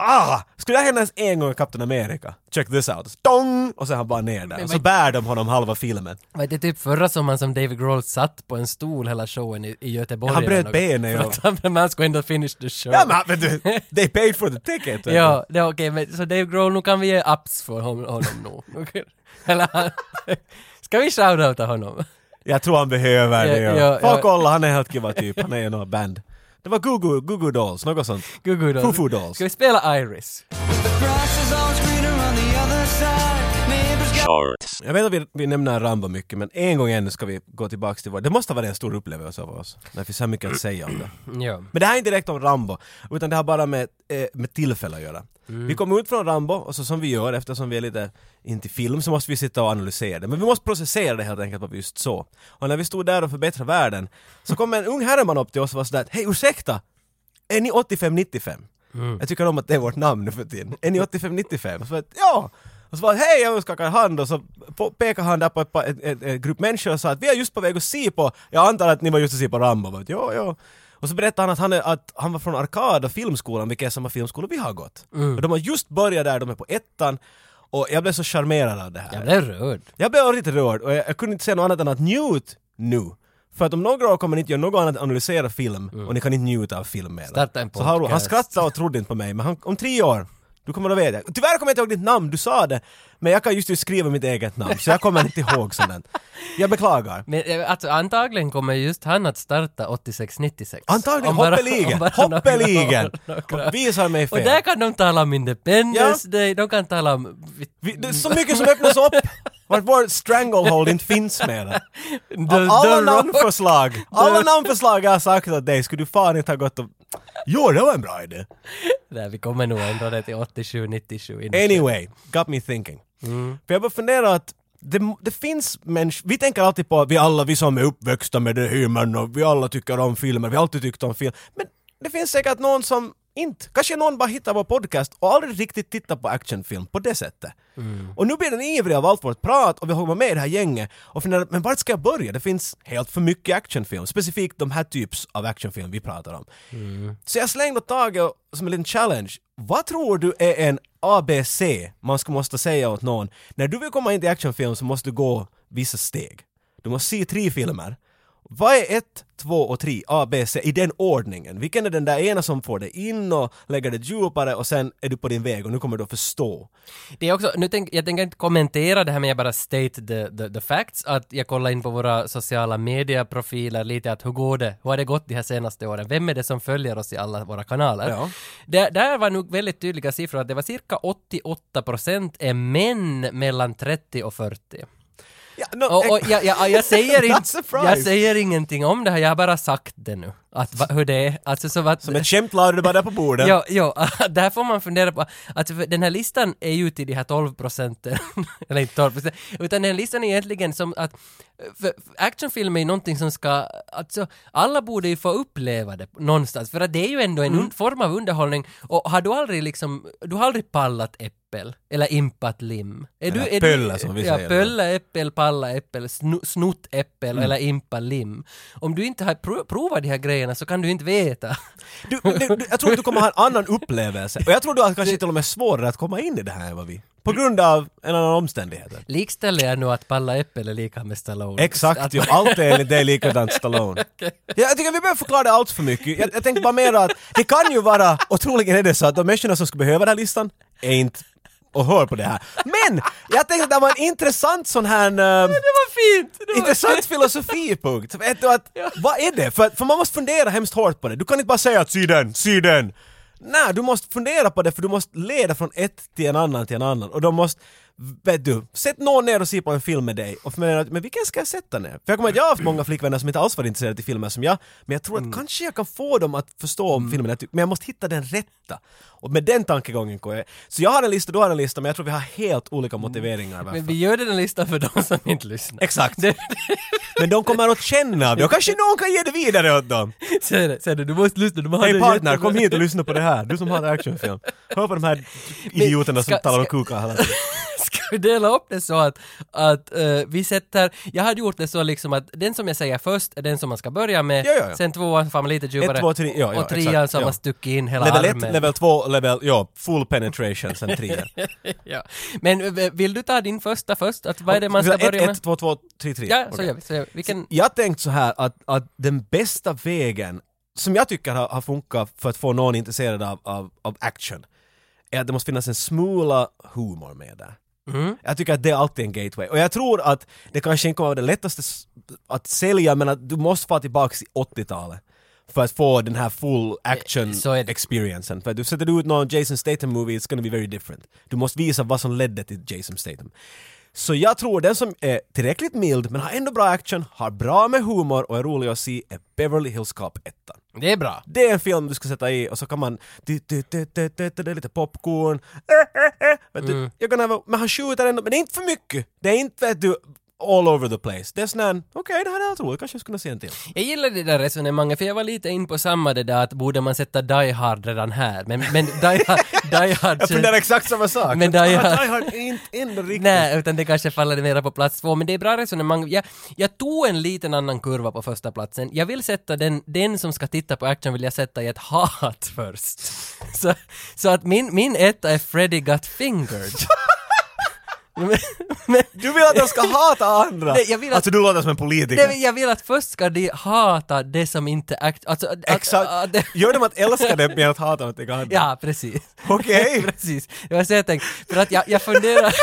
Ah! Skulle det hända ens en gång i Captain America? Check this out. Dong! Och så är han bara ner där. Men Och så bär de honom halva filmen. Var det typ förra sommaren som David Grohl satt på en stol hela showen i, i Göteborg? Ja, han bröt benet, För ja. att han, men han skulle ändå finish the show. Ja men vet du, they paid for the ticket. Ja, det är okej, men så Dave Grohl, nu kan vi ge ups för hon- honom nu. Eller han, Ska vi shoutouta honom? Jag tror han behöver det. Ja, Ja, ja. kolla, han är helt kiva typ. Han är ju något band. Det var Gugu, Gugu Dolls, något sånt. Gugu då. Foo-Foo Dolls. Ska vi spela Iris? Shorts. Jag vet att vi, vi nämner Rambo mycket, men en gång ännu ska vi gå tillbaks till vår... Det måste ha varit en stor upplevelse av oss. Det finns så mycket att säga om det. Ja. Men det här är inte direkt om Rambo, utan det har bara med, eh, med tillfälle att göra. Vi kom ut från Rambo, och så som vi gör, eftersom vi är lite inte i film, så måste vi sitta och analysera det. Men vi måste processera det helt enkelt vad vi just så. Och när vi stod där och förbättrade världen, så kom en ung herreman upp till oss och var sådär Hej ursäkta! Är ni 85-95? Jag tycker om att det är vårt namn nu för tiden. Är ni 85-95? Och så var jag, ja! Och så var hej, jag skakar hand och så pekade han där på ett, ett, ett, ett grupp människor och sa att vi är just på väg att se på, jag antar att ni var just att se på Rambo. Vet, ja, ja. Och så berättade han att han, är, att han var från Arkad och filmskolan, vilka är samma filmskolor vi har gått. Och de har just börjat där, de är på ettan. Och jag blev så charmerad av det här. Jag blev rörd. Jag blev riktigt rörd och jag, jag kunde inte säga något annat än att njut nu. För att om några år kommer ni inte göra något annat än analysera film och ni kan inte njuta av film mer. Starta en Så har, han podcast. skrattade och trodde inte på mig men han, om tre år du kommer att veta. Tyvärr kommer jag inte ihåg ditt namn, du sa det. Men jag kan just nu skriva mitt eget namn så jag kommer inte ihåg sånt. Jag beklagar. Men eh, alltså, antagligen kommer just han att starta 86-96. Antagligen bara- hoppeligen, hoppeligen! Visar mig Och där fel. kan de tala om Independence Ja. Day, de kan tala om... Vi, det är så mycket som öppnas upp vart vår stranglehold inte finns mer. The- Av alla namnförslag, alla namnförslag jag har sagt åt dig skulle du fan inte ha gått och... Jo, det var en bra idé. Nej, vi kommer nog ändra det till 87-97. Anyway, got me thinking. För jag började fundera att det, det finns människor, vi tänker alltid på vi alla, vi som är uppväxta med det humorn och vi alla tycker om filmer, vi har alltid tyckt om film. Men det finns säkert någon som inte, kanske någon bara hittar vår podcast och aldrig riktigt tittar på actionfilm på det sättet. Och nu blir den ivrig av allt vårt prat och vi har med i det här gänget och funderar, men vart ska jag börja? Det finns helt för mycket actionfilm, specifikt de här typs av actionfilm vi pratar om. Så jag slängde taget som en liten challenge. Vad tror du är en ABC man ska måste säga åt någon? När du vill komma in till actionfilm så måste du gå vissa steg. Du måste se tre filmer. Vad är ett, två och tre, A, B, C i den ordningen? Vilken är den där ena som får dig in och lägger dig djupare och sen är du på din väg och nu kommer du att förstå. Det är också, nu tänk, jag tänker inte kommentera det här men jag bara state the, the, the facts, att jag kollar in på våra sociala medieprofiler lite att hur går det, hur har det gått de här senaste åren, vem är det som följer oss i alla våra kanaler? Ja. Där, där var nog väldigt tydliga siffror att det var cirka 88% är män mellan 30 och 40. No, Och, och jag, jag, jag, säger inte, jag säger ingenting om det här, jag har bara sagt det nu. Att, va, hur det är. Alltså så att, Som ett skämt la du det bara där på bordet. Ja, ja, där får man fundera på, alltså den här listan är ju till de här 12 procenten, eller inte 12 procent, utan den här listan är egentligen som att, actionfilm är ju någonting som ska, alltså alla borde ju få uppleva det någonstans, för att det är ju ändå en Mm. form av underhållning, och har du aldrig liksom, du har aldrig pallat äppel, eller impat lim? Är Eller är pölla, som vi ja, säger. Pölla äppel, palla äppel, snu, snott äppel Mm. eller impa lim. Om du inte har pro- provat de här grejerna så kan du inte veta. Du, du, du, jag tror att du kommer ha en annan upplevelse. Och jag tror du att kanske till och med svårare att komma in i det här än vad vi. På grund av en annan omständigheter. Likställer jag nu att palla äppel är lika med Stallone? Exakt, Att- ju. Allt är enligt dig likadant Stallone. Ja, jag tycker vi behöver förklara det allt för mycket. Jag, jag tänker bara mer att det kan ju vara, och troligen är det så att de människorna som skulle behöva den här listan är inte och hör på det här. Men! Jag tänkte att det var en intressant sån här... ehm, Det var fint! Det var Intressant filosofipunkt. Vet du att, vad är det? För, för man måste fundera hemskt hårt på det. Du kan inte bara säga att sy den, sy den. Nej, du måste fundera på det för du måste leda från ett till en annan till en annan. Och de måste, vet du, sätt någon ner och se på en film med dig och fundera, men vilken ska jag sätta ner? För jag kommer att jag har haft många flickvänner som inte alls varit intresserade av filmer som jag, men jag tror att kanske jag kan få dem att förstå om filmen, jag tycker- men jag måste hitta den rätta. Och med den tankegången går jag. Så jag har en lista, du har en lista, men jag tror vi har helt olika motiveringar varför. Men vi gör den listan för de som inte lyssnar. Exakt. Men de kommer att känna av det och kanske någon kan ge det vidare åt dem. säg det, säg det, du måste lyssna. Du Hej det partner, jättebra. kom hit och lyssna på det här. Du som har actionfilm. Hör på de här idioterna som ska- talar om kukar hela tiden. Vi dela upp det så att, att eh, vi sätter, jag hade gjort det så liksom att den som jag säger först är den som man ska börja med, Ja, ja, ja. sen tvåan får man lite djupare, Ett, två, tre, ja, ja, och trean exakt, så har man stuckit in hela Level 1, armen. level 2, level, ja, full penetration sen 3. ja. Men eh, vill du ta din första först? Att vad är det man ska börja med? 1, 2, 2, 3, 3. Ja, så gör vi. Så gör vi. Vilken, Jag har tänkt så här att, att den bästa vägen som jag tycker har, har funkat för att få någon intresserad av, av, av action är att det måste finnas en smula humor med där. Mm. Jag tycker att det är alltid en gateway. Och jag tror att det kanske inte kommer vara det lättaste att sälja men att du måste få tillbaka till 80-talet för att få den här full action Så är det. experiencen. För att du sätter ut någon Jason Statham movie, it's gonna be very different. Du måste visa vad som ledde till Jason Statham. Så jag tror den som är tillräckligt mild men har ändå bra action, har bra med humor och är rolig att se är Beverly Hills Cop 1. det är bra. Det är en film du ska sätta i och så kan man... Du, du, lite popcorn. Vet du, Mm. jag kan have, men han skjuter ändå, men det är inte för mycket. Det är inte vet du all over the place. Det är sån okej det här är helt roligt, kanske jag skulle kunna se en till. Jag gillar det där resonemanget, för jag var lite in på samma det där att borde man sätta Die Hard redan här? Men, men Die Hard... Die Hard Jag funderar exakt samma sak. Men Die Hard- Die Hard är inte ändå riktigt. Nej, utan det kanske faller mera på plats två, men det är bra resonemang. Jag, jag tog en liten annan kurva på första platsen. Jag vill sätta den, den som ska titta på action vill jag sätta i ett hat först. Så, så att min, min etta är Freddy Got Fingered. Du vill att de ska hata andra! Nej, jag vill att- Alltså du låter som en politiker. det, jag vill att först ska de hata det som inte act... Alltså, att- Exakt. att- det- Gör dem att älska det med att hata någonting annat. Ja, precis. Okej. precis. Det var så jag tänkte. För att jag, jag funderar...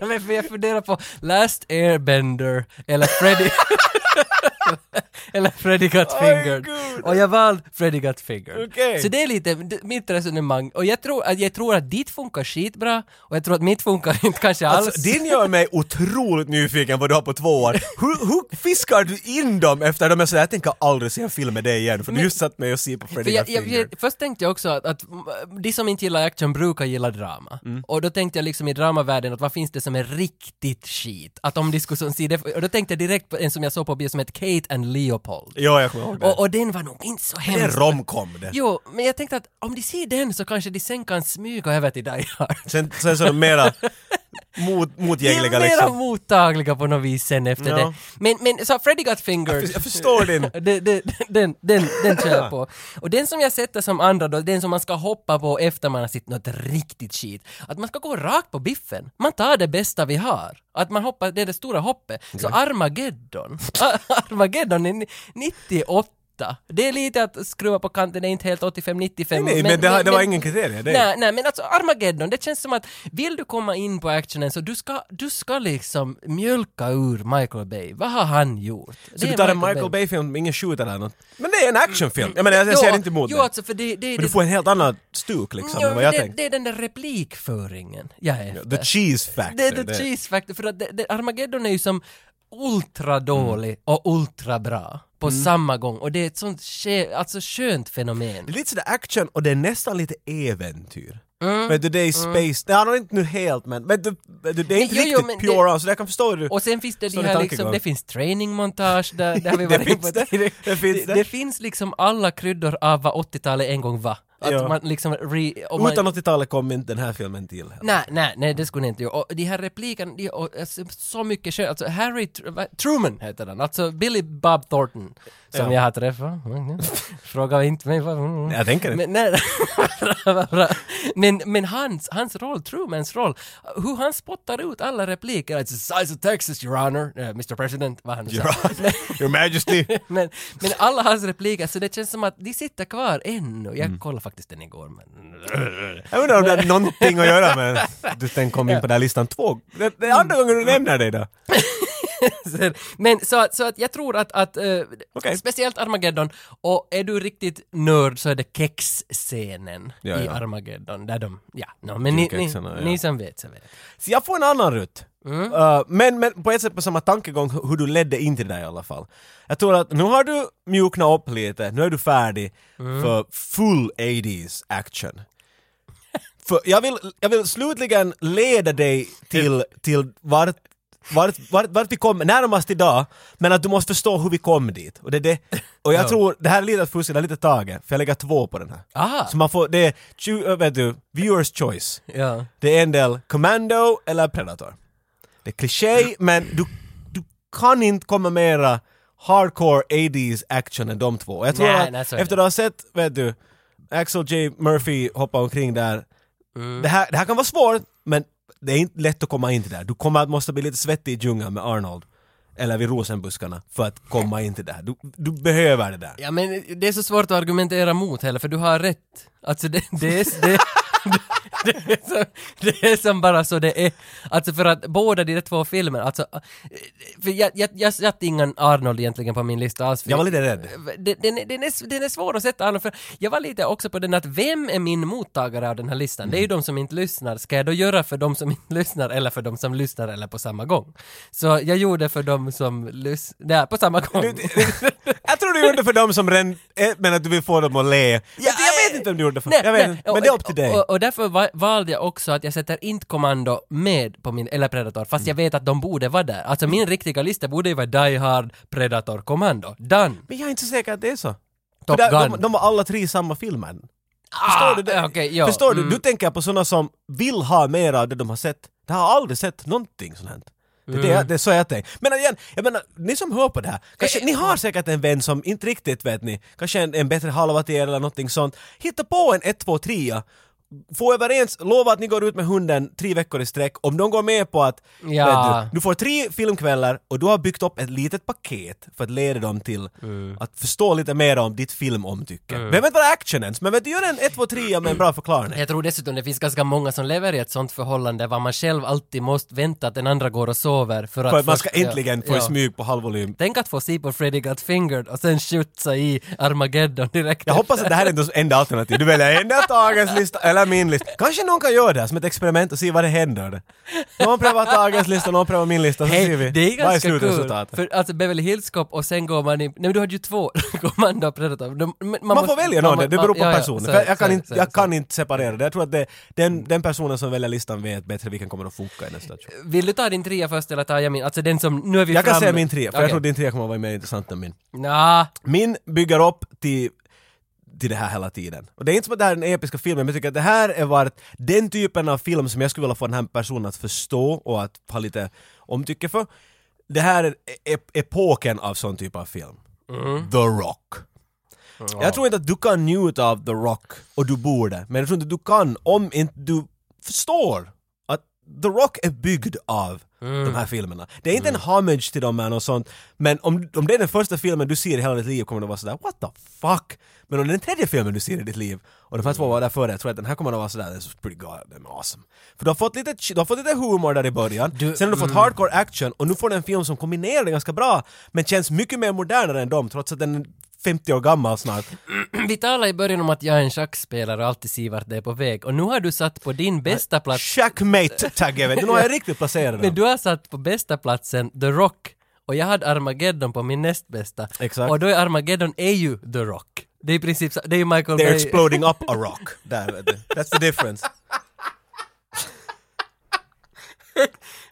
jag funderar på Last Airbender eller Freddy... Eller Freddy Got Fingered. gud. och jag valde Freddy Got Fingered. Okej. Så det är lite mitt resonemang. Och jag tror, att, jag tror att ditt funkar skitbra och jag tror att mitt funkar inte kanske alls. Alltså, din gör mig otroligt nyfiken vad du har på två år. Hur, hur fiskar du in dem efter de är sådär, jag tänker aldrig se en film med dig igen för du just satt mig och se på Freddy Got jag, Fingered. jag, först tänkte jag också att, att de som inte gillar action brukar gilla drama. Mm. Och då tänkte jag liksom i dramavärlden att vad finns det som är riktigt skit? Att om de skulle se det, och då tänkte jag direkt på en som jag såg på bio som heter Kate and Leopold. Ja, jag kommer ihåg det. Och, och den var nog inte så det är hemsk. romcom det. Jo, men jag tänkte att om de ser den så kanske de sen kan smyga över till Die Hard. Sen, sen så är de mera mot, De är motgängliga mera liksom. mottagliga på något vis sen efter Ja. det. Men, men så Freddy Got Fingered. Jag förstår din. det, det, den, den, den kör jag på. Och den som jag sätter som andra då, den som man ska hoppa på efter man har sett något riktigt skit. Att man ska gå rakt på biffen. Man tar det bästa vi har. Att man hoppar, det är det stora hoppet. Så Armageddon. Armageddon är ni- 98. Det är lite att skruva på kanten, det är inte helt 85-95. Nej, nej, men, det, har- det var ingen kriterie. Det. Nej, nej, men alltså Armageddon, det känns som att vill du komma in på actionen så du ska, du ska liksom mjölka ur Michael Bay. Vad har han gjort? Så Det du tar en Michael Bay-film med ingen skjuter eller något. Men det är en actionfilm. Jag menar, jag, jag ser inte emot jo, det. alltså för det, det, Men det, du får en helt annan stuk liksom jo, än vad jag det, tänkte. det är den där replikföringen jag är efter. The cheese factor. det är the cheese factor, för att det, det, Armageddon är ju som ultra dålig Mm. och ultra bra på samma gång och det är ett sånt alltså skönt fenomen. Det är lite sådär action och det är nästan lite äventyr. Mm. Vet du, det är i space, det har inte nu helt men, vet du, du det är inte Jo, riktigt men pure det- on, så jag kan förstå det. Och sen finns det de här liksom, det finns trainingmontage där, där vi Det finns det. tidigare. Det finns det. det finns liksom alla kryddor av vad 80-talet en gång var. Att Ja. man liksom re, man, Utan 80-talet kom inte den här filmen till. heller. Nej, nej, nej, det skulle ni inte göra. Och de här replikerna, de, och, alltså, så mycket skönt. Alltså Harry Tr- Truman heter han, alltså Billy Bob Thornton. Som Ja. jag har träffat. Fråga inte mig mm. Jag tänker det. Men, nej, men, men hans, hans roll, Trumans roll, hur han spottar ut alla repliker. It's the size of Texas, your honor, uh, Mr President, vad han nu sa. Your Majesty. men, men alla hans repliker, så det känns som att de sitter kvar ännu. Jag Mm. kollade faktiskt den igår, men... Jag undrar om det har någonting att göra med att du sen kom in på den här listan två. Det, det är andra gången du nämner det då. Men så att, så att jag tror att, att eh, Okej. speciellt Armageddon, och är du riktigt nörd så är det kexscenen Ja, i ja. Armageddon, där de, ja, no, men ni, ni, ja. ni som vet så vet. Så jag får en annan rutt. Mm. Uh, men, men på ett sätt på samma tankegång hu- hur du ledde in till det i alla fall. Jag tror att nu har du mjuknat upp lite, nu är du färdig Mm. för full 80s action. för jag vill, jag vill slutligen leda dig till, till vart, vart, vart, vart vi kom närmast idag, men att du måste förstå hur vi kom dit. Och det är det. Och jag Ja. tror, det här är lite att fuska, lite taget, för jag lägger två på den här. Aha. Så man får, det är, tju- äh, vet du, viewers choice. Ja. Det är en del Commando eller Predator. Det är kliché, men du, du kan inte komma mera hardcore 80s action än de två. Och Jag tror Nej, att nej, efter att ha sett, vet du, Axel J. Murphy hoppa omkring där. Mm. Det, här, det här kan vara svårt, men det är inte lätt att komma in till det. Du kommer att måste bli lite svettig i djungeln med Arnold. Eller vid rosenbuskarna för att komma in till det här. Du, du behöver det där. Ja men det är så svårt att argumentera mot heller för du har rätt. Alltså det, det, är, det, det, är som, det är som bara så det är. Alltså för att båda de där två filmerna, alltså för jag, jag, jag satte ingen Arnold egentligen på min lista alls. Jag var lite rädd. Den, den, är- den, är, den är svår att sätta Arnold för jag var lite också på den att vem är min mottagare av den här listan? Det är ju de som inte lyssnar. Ska jag då göra för de som inte lyssnar eller för de som lyssnar eller på samma gång? Så jag gjorde för de som lyssnar, ja, på samma gång. Jag tror du gjorde för dem som redan, eh, men att du vill få dem att le. jag vet inte om du gjorde det för, Nej, jag vet nej, inte, men det är upp till dig. Och, och därför va- valde jag också att jag sätter inte Kommando med på min, eller Predator, fast jag vet att de borde vara där. Alltså min riktiga lista borde ju vara Die Hard, Predator, Kommando. Done! Men jag är inte så säker att det är så. Top För där, Gun. de, de var alla tre i samma filmen. Ah, Förstår du det? okej, ja, Förstår du? mm. Du tänker på sådana som vill ha mer av det de har sett. Det har aldrig sett någonting sånt här. Det är, Mm. det, det är så jag tänker. Men igen, jag menar, ni som hör på det här, kanske, Eh, ni har säkert en vän som inte riktigt vet ni, kanske en, en bättre halva till er eller någonting sånt. Hitta på en 1, 2, 3 få överens, lova att ni går ut med hunden tre veckor i sträck. Om de går med på att Ja. vet du, du får tre filmkvällar och du har byggt upp ett litet paket för att leda dem till Mm. att förstå lite mer om ditt filmomtycke. Det behöver inte vara action ens, men vet du, gör en 1, 2, 3 med en bra förklaring. Jag tror dessutom det finns ganska många som lever i ett sånt förhållande var man själv alltid måste vänta att den andra går och sover för att, För att man ska först- ja, äntligen få ja. smyg på halvvolym. Tänk att få se på Freddy Got Fingered och sen skjutsa i Armageddon direkt Jag hoppas att det här är inte enda alternativ. Du väljer enda Tages lista eller min lista. Kanske någon kan göra det här som ett experiment och se vad det händer. Någon prövar Tages lista, någon prövar min lista, så ser vi. det är ganska kul. slutresultatet. För alltså Beverly Hills Cop och sen går man in, nej men du hade ju två, går man man, Man, får välja någon, det beror på ja, ja, personen. För jag kan, så- inte, så- jag kan inte separera det. Jag tror att det, den, den personen som väljer listan vet bättre vilken kommer att funka i nästa show. Vill du ta din trea först eller tar jag min? Alltså den som, nu är vi Jag kan framme. säga min tre, för jag Okej. tror din tre kommer att vara mer intressant än min. Nja, Min bygger upp till, till det här hela tiden. Och det är inte som att det här är den episka filmen, men jag tycker att det här är varit den typen av film som jag skulle vilja få den här personen att förstå och att ha lite omtycke för. Det här är ep- epoken av sån typ av film. The Rock. Jag tror inte att du kan njuta av The Rock, och du borde, men jag tror inte du kan om inte du förstår The Rock är byggd av de här filmerna. Det är inte en homage till dem eller något sånt, men om, om det är den första filmen du ser i hela ditt liv kommer du vara sådär what the fuck? Men om det är den tredje filmen du ser i ditt liv, och de här två var där före, jag tror att den här kommer att vara sådär, this is pretty god, awesome. För du har fått lite, du har fått lite humor där i början, Du- sen har du fått hardcore action, och nu får du en film som kombinerar det ganska bra, men känns mycket mer modernare än dem, trots att den 50 år gammal snart. vi talade i början om att jag är en schackspelare och alltid ser vart det är på väg. Och nu har du satt på din bästa plats, Checkmate tagge vet du, nu har jag riktigt placerat men du har satt på bästa platsen The Rock. Och jag hade Armageddon på min näst bästa. Exakt. Och då är Armageddon är ju The Rock. Det är i princip, det är Michael They're Bay. exploding up a rock. Där. That's the difference.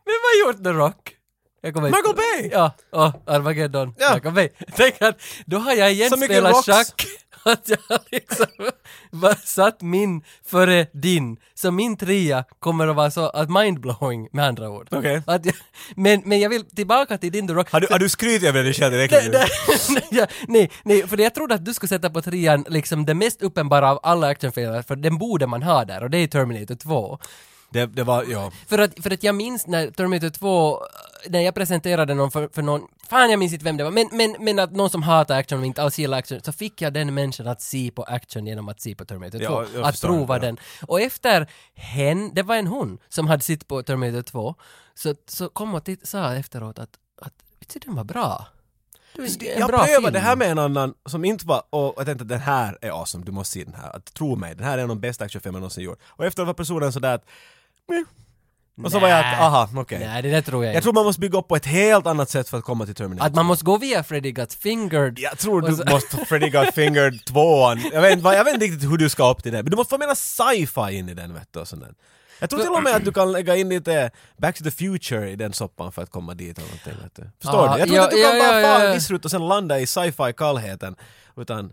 Vem har gjort The Rock? Jag kommer Michael Bay! Ja, och Armageddon. Ja. Michael Bay. Tänk att då har jag igen spelat schack. Att jag har liksom bara satt min före din. Så min trea kommer att vara så att mindblowing med andra ord. Okej. Att jag, men, men jag vill tillbaka till din The Rock. Har du, har du skrytit över dig själv direkt nej, ja, nej, nej, för jag trodde att du skulle sätta på trean liksom det mest uppenbara av alla actionfilmer, för den borde man ha där, och det är Terminator 2. Det, det var, ja. För att, för att jag minns när Terminator 2, när jag presenterade någon för, för någon, fan jag minns inte vem det var, men, men, men att någon som hatar action och inte alls gillar action, så fick jag den människan att se på action genom att se på Terminator 2. Ja, att förstår prova ja. den. Och efter hen, det var en hon som hade sett på Terminator 2, så, så kom och titt, sa efteråt att, att vet du, den var bra. Jag prövade film. det här med en annan som inte var, och jag tänkte att den här är awesome, du måste se den här. Att, tro mig, den här är en av de bästa actionfilmerna jag någonsin gjort. Och efter var personen sådär att. Och så var jag att, aha, okej. Nej, det där tror jag, Jag inte. tror man måste bygga upp på ett helt annat sätt för att komma till Terminator. Att man måste gå via Freddy Got Fingered. Jag tror Och du så- måste Freddy Got Fingered 2 jag vet, inte vad- jag vet inte riktigt hur du ska upp till det, men du måste få mera sci-fi in i den vet du och sånt där. Jag tror till och med att du kan lägga in lite Back to the Future i den soppan för att komma dit eller någonting vet du. Förstår Ja, du? Jag tror ja, inte att du kan ja, bara ja, fara ja. en viss rutt och sen landa i sci-fi kallheten, utan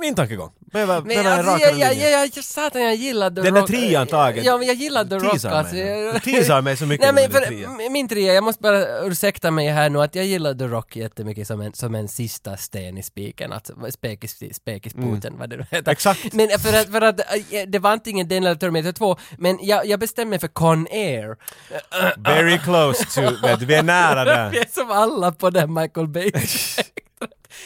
min tankegång. Men behöver en alltså, jag, jag, jag, jag, satan jag gillar The Den där Rock. trean taget. Ja men jag gillar The Rock mig alltså. Du teasar mig så mycket Nej men för, min trea, jag måste bara ursäkta mig här nu att jag gillar The Rock jättemycket som en, som en sista sten i spiken, alltså spekis, spekisputen vad det nu heter. Mm. Exakt. Men för att, för att äh, det var antingen den eller Terminator 2, men jag, jag bestämde mig för Con Air. Very close to, vet vi är nära Vi där. är som alla på den Michael Bay.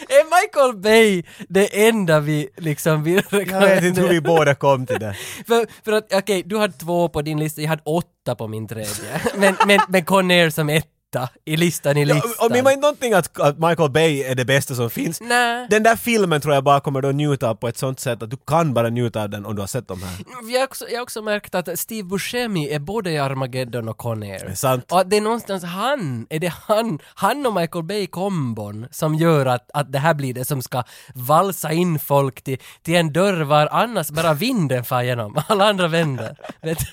Är Michael Bay det enda vi liksom vill Jag vet inte hur vi båda kom till det. För, för att, okej, du hade två på din lista, jag hade åtta på min tredje. Men, men, men Conair som etta i listan i Ja, listan. och menar inte någonting att, att Michael Bay är det bästa som finns. Nej. Den där filmen tror jag bara kommer då njuta av på ett sånt sätt att du kan bara njuta av den om du har sett de här. Jag har, också, jag har också märkt att Steve Buscemi är både i Armageddon och Conair. är sant. Och att det är någonstans han, är det han, han och Michael Bay-kombon som gör att, att det här blir det som ska valsa in folk till, till en dörr var annars bara vinden far igenom. Alla andra vänder. Vet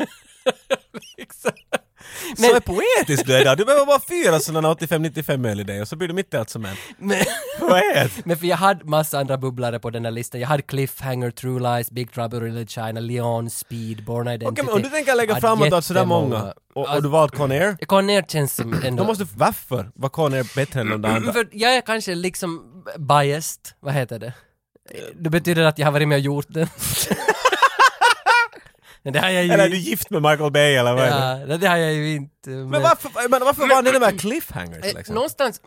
liksom. Så är poetisk du är idag. Du behöver bara fyra sådana 85-95 öl i dig och så blir du mitt i allt som en Men, poet. men för jag hade massa andra bubblare på den här listan. Jag hade Cliffhanger, True Lies, Big Trouble in Little China, Leon, Speed, Born Identity. Okej men om du tänker lägga Jag fram hade att sådär många och, och du valt Conair, Conair känns som ändå... då måste varför var Conair bättre än de andra? För jag är kanske liksom biased, vad heter det? Det betyder att jag har varit med och gjort den. Men det har jag ju Eller är du gift med Michael Bay eller vad är det? Ja, det, har jag ju inte. Men varför, men varför var det de här cliffhangers Eh, liksom? Någonstans,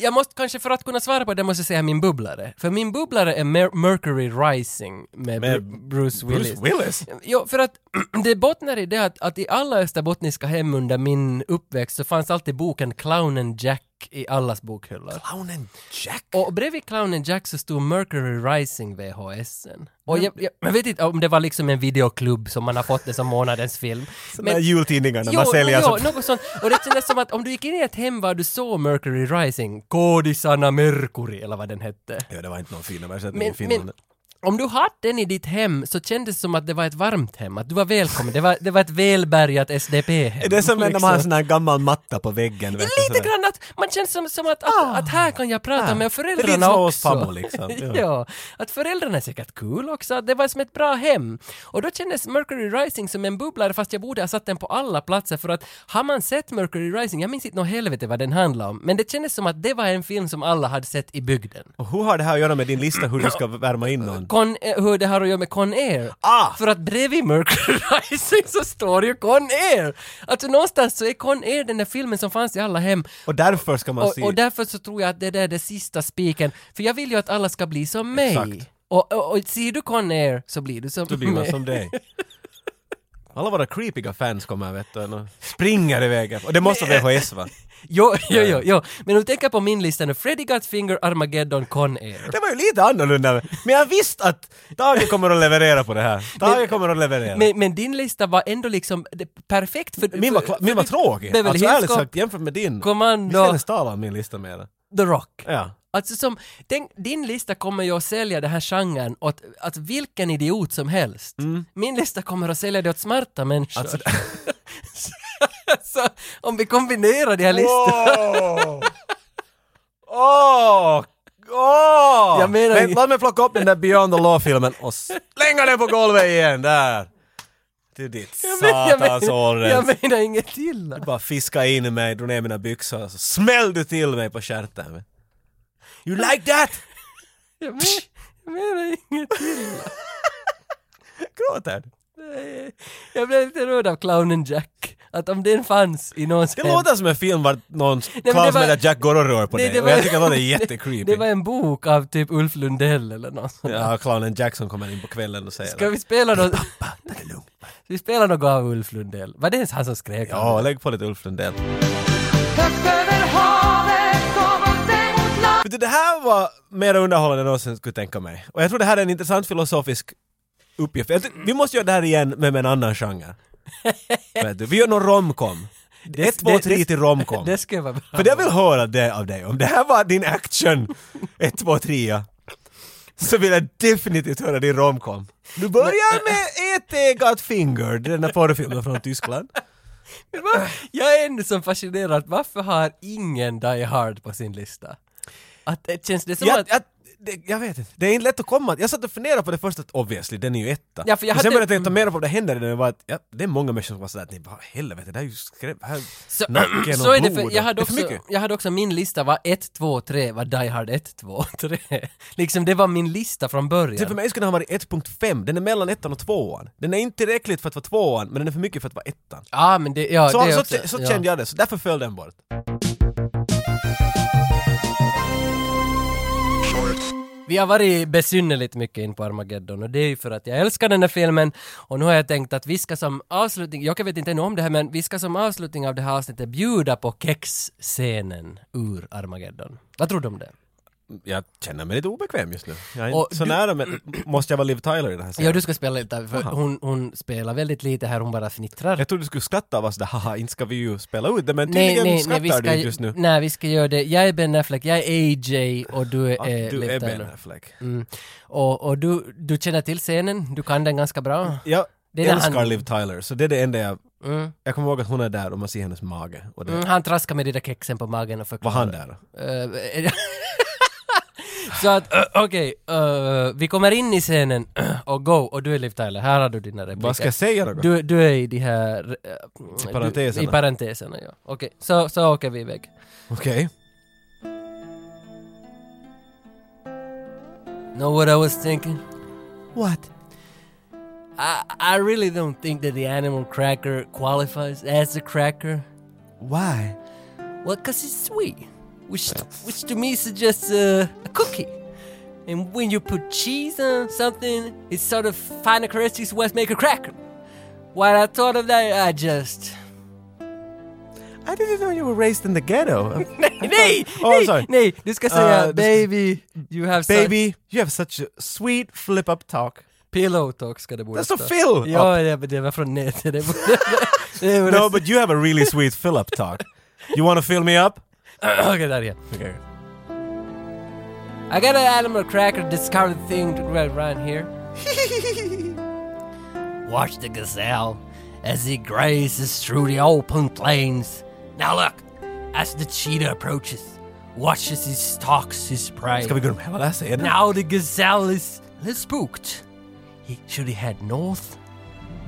jag måste kanske för att kunna svara på det måste jag säga min bubblare. För min bubblare är Mer- Mercury Rising med, Med Bru- Bruce Willis. Bruce Willis? Jo, för att det bottnar i det att, att i alla österbottniska hem under min uppväxt så fanns alltid boken Clownen Jack i allas bokhyllor. Clownen Jack? Och bredvid Clownen Jack så stod Mercury Rising VHSen. Och jag, jag, jag vet inte om det var liksom en videoklubb som man har fått det som månadens film. Här jultidningarna Jo, man säljer jo, som... något sånt. Och det kändes som att om du gick in i ett hem var du såg Mercury Rising, Kodisarna Mercury eller vad den hette. Ja, det var inte någon fin översättning Men, i Finland. men om du hade den i ditt hem så kändes det som att det var ett varmt hem, att du var välkommen. Det var, det var ett välbärgat SDP-hem. Är det som när man har en liksom. sån här gammal matta på väggen? vet Lite sådär? grann att man känns som, som att, att, att här kan jag prata Ah, med det är föräldrarna som hos också. farmor, liksom. Ja. ja, att föräldrarna är säkert kul också, att det var som ett bra hem. Och då kändes Mercury Rising som en bubblare fast jag borde ha satt den på alla platser för att har man sett Mercury Rising, jag minns inte nå helvete vad den handlar om, men det kändes som att det var en film som alla hade sett i bygden. Och hur har det här att göra med din lista hur du ska värma in någon? Con, hur det har att göra med Con Air. Ah! För att bredvid Mercury Rising så står ju Con Air! Alltså någonstans så är Con Air den där filmen som fanns i alla hem. Och därför ska man Och, se... och därför så tror jag att det där är det sista spiken. För jag vill ju att alla ska bli som mig. Exakt. Och, och, och ser du Con Air så blir du som Då blir man mig. som dig. Alla våra creepiga fans kommer vet du, och springer iväg. Och det måste vara VHS va? Jo, jo, jo, jo. Men du tänker på min lista nu, Freddy Got Finger, Armageddon, Con Air. Det var ju lite annorlunda. Men jag visste att Tage kommer att leverera på det här. Tage kommer att leverera. Men, men din lista var ändå liksom perfekt för... min var, för- min var tråkig. Beverly Alltså ärligt sagt jämfört med din. Vi Commando, ska ens tala om min lista mera. The Rock. Ja. Alltså som, tänk, din lista kommer ju att sälja den här genren åt att vilken idiot som helst. Min lista kommer att sälja det åt smarta människor. Alltså- så om vi kombinerar de här listorna. Åh! Åh! Jag menar Men inget- låt mig plocka upp den där Beyond the Law-filmen och slänga den på golvet igen, där! Till ditt Jag men- jag satans men- året. Jag menar inget illa. Bara fiska in mig, drog ner mina byxor och så smäll du till mig på stjärten. You like that? Jag, men, jag menar inget illa. Gråter du? Nej, Jag blev lite rörd av clownen Jack. Att om den fanns i någons Det hem- låter som en film var någon men det var- heter Jack går och rör på Nej, dig. det Och jag var- tycker att det är jättecreepy. Det var en bok av typ Ulf Lundell eller något sånt. Ja, clownen Jackson kommer in på kvällen och säger Ska vi spela något? Pappa, det är lugnt. Ska vi spela något av Ulf Lundell? Var det ens han som skrek? Ja, lägg på lite Ulf Lundell. Vet du, det här var mer underhållande än jag någonsin skulle tänka mig. Och jag tror det här är en intressant filosofisk uppgift. Jag Vi måste göra det här igen men med en annan genre. Du, vi gör någon romcom. Ett, två, det- tre det- till romcom. Det ska vara bra. För jag vill höra det av dig. Om det här var din action, ett, två, tre, så vill jag definitivt höra din romcom. Du börjar med E.T. Got Finger, den där porrfilmen från Tyskland. Jag är ändå så fascinerad. Varför har ingen Die Hard på sin lista? Att det känns det som Jag, att... jag, det, jag vet inte, det är inte lätt att komma. Jag satt och funderade på det först att obviously, den är ju etta. Ja, för jag Men sen hade- började jag tänka mer på vad det händer när det var att, ja, det är många människor som var sådär att nej, vad helvete, det här är ju skräp, här, Så, nacken så och är det blod. för, jag hade, är för också, jag hade också, min lista var 1, 2, 3, var Die Hard 1, 2, 3. Liksom det var min lista från början. Så för mig skulle den ha varit 1.5, den är mellan ettan och tvåan. Den är inte tillräckligt för att vara tvåan, men den är för mycket för att vara ettan. Ja, men det, ja, Så, det så, också, så, ja. kände jag det, så därför föll den bort. Vi har varit besynnerligt mycket in på Armageddon och det är ju för att jag älskar den här filmen och nu har jag tänkt att vi ska som avslutning, jag vet inte ännu om det här men vi ska som avslutning av det här avsnittet bjuda på kexscenen ur Armageddon. Vad tror du om det? Jag känner mig lite obekväm just nu. Jag är Och inte så du- nära, men måste jag vara Liv Tyler i det här scenen? Ja, du ska spela lite, för Aha. hon, hon spelar väldigt lite här, hon bara fnittrar. Jag trodde du skulle skratta av oss där, haha, inte ska vi ju spela ut det, men Nej, tydligen nej, nej, skrattar vi du ska, inte just nu. nej, vi ska göra det. Jag är Ben Affleck, jag är AJ och du är Ah, eh, du Liv är Tyler. Ben Affleck. Mm. Och, och du, du känner till scenen, du kan den ganska bra. Jag Det är älskar han- Liv Tyler, så det är det enda jag... Mm. Jag kommer ihåg att hon är där och man ser hennes mage. Och det, Mm, han traskar med de där kexen på magen och Var förklarar. han där? Så att, ö, okej, ö, vi kommer in i scenen och go, och du är Liv Tyler, här har du dina repliker. Vad ska jag säga då? Du, du är i de här... äh, I parenteserna. Du, I parenteserna, ja. Okej, så, så åker vi iväg. Okej. Know what I was thinking? What? I, I really don't think that the animal cracker qualifies as a cracker. Why? Well, because it's sweet, which, which to me suggests uh, a cookie. And when you put cheese on something, it's sort of finer characteristics what make a cracker. When I thought of that, I just... I didn't know you were raised in the ghetto. nej! Oh, sorry. nej! Du ska säga Uh, baby, you have such Baby, you have such a sweet flip-up talk. pillow talk ska det borde That's a stå. fill Ja, det var från nätet. Det borde, det borde No, but you have a really sweet fill-up talk. You want to fill me up? Okej, där igen. Okay. I got an animal cracker discovered thing right around here. Watch the gazelle as he grazes through the open plains. Now look, as the cheetah approaches, watch as he stalks his prey. Ska vi gå och häva läsa igen? Now the gazelle is a little spooked. He, should he head north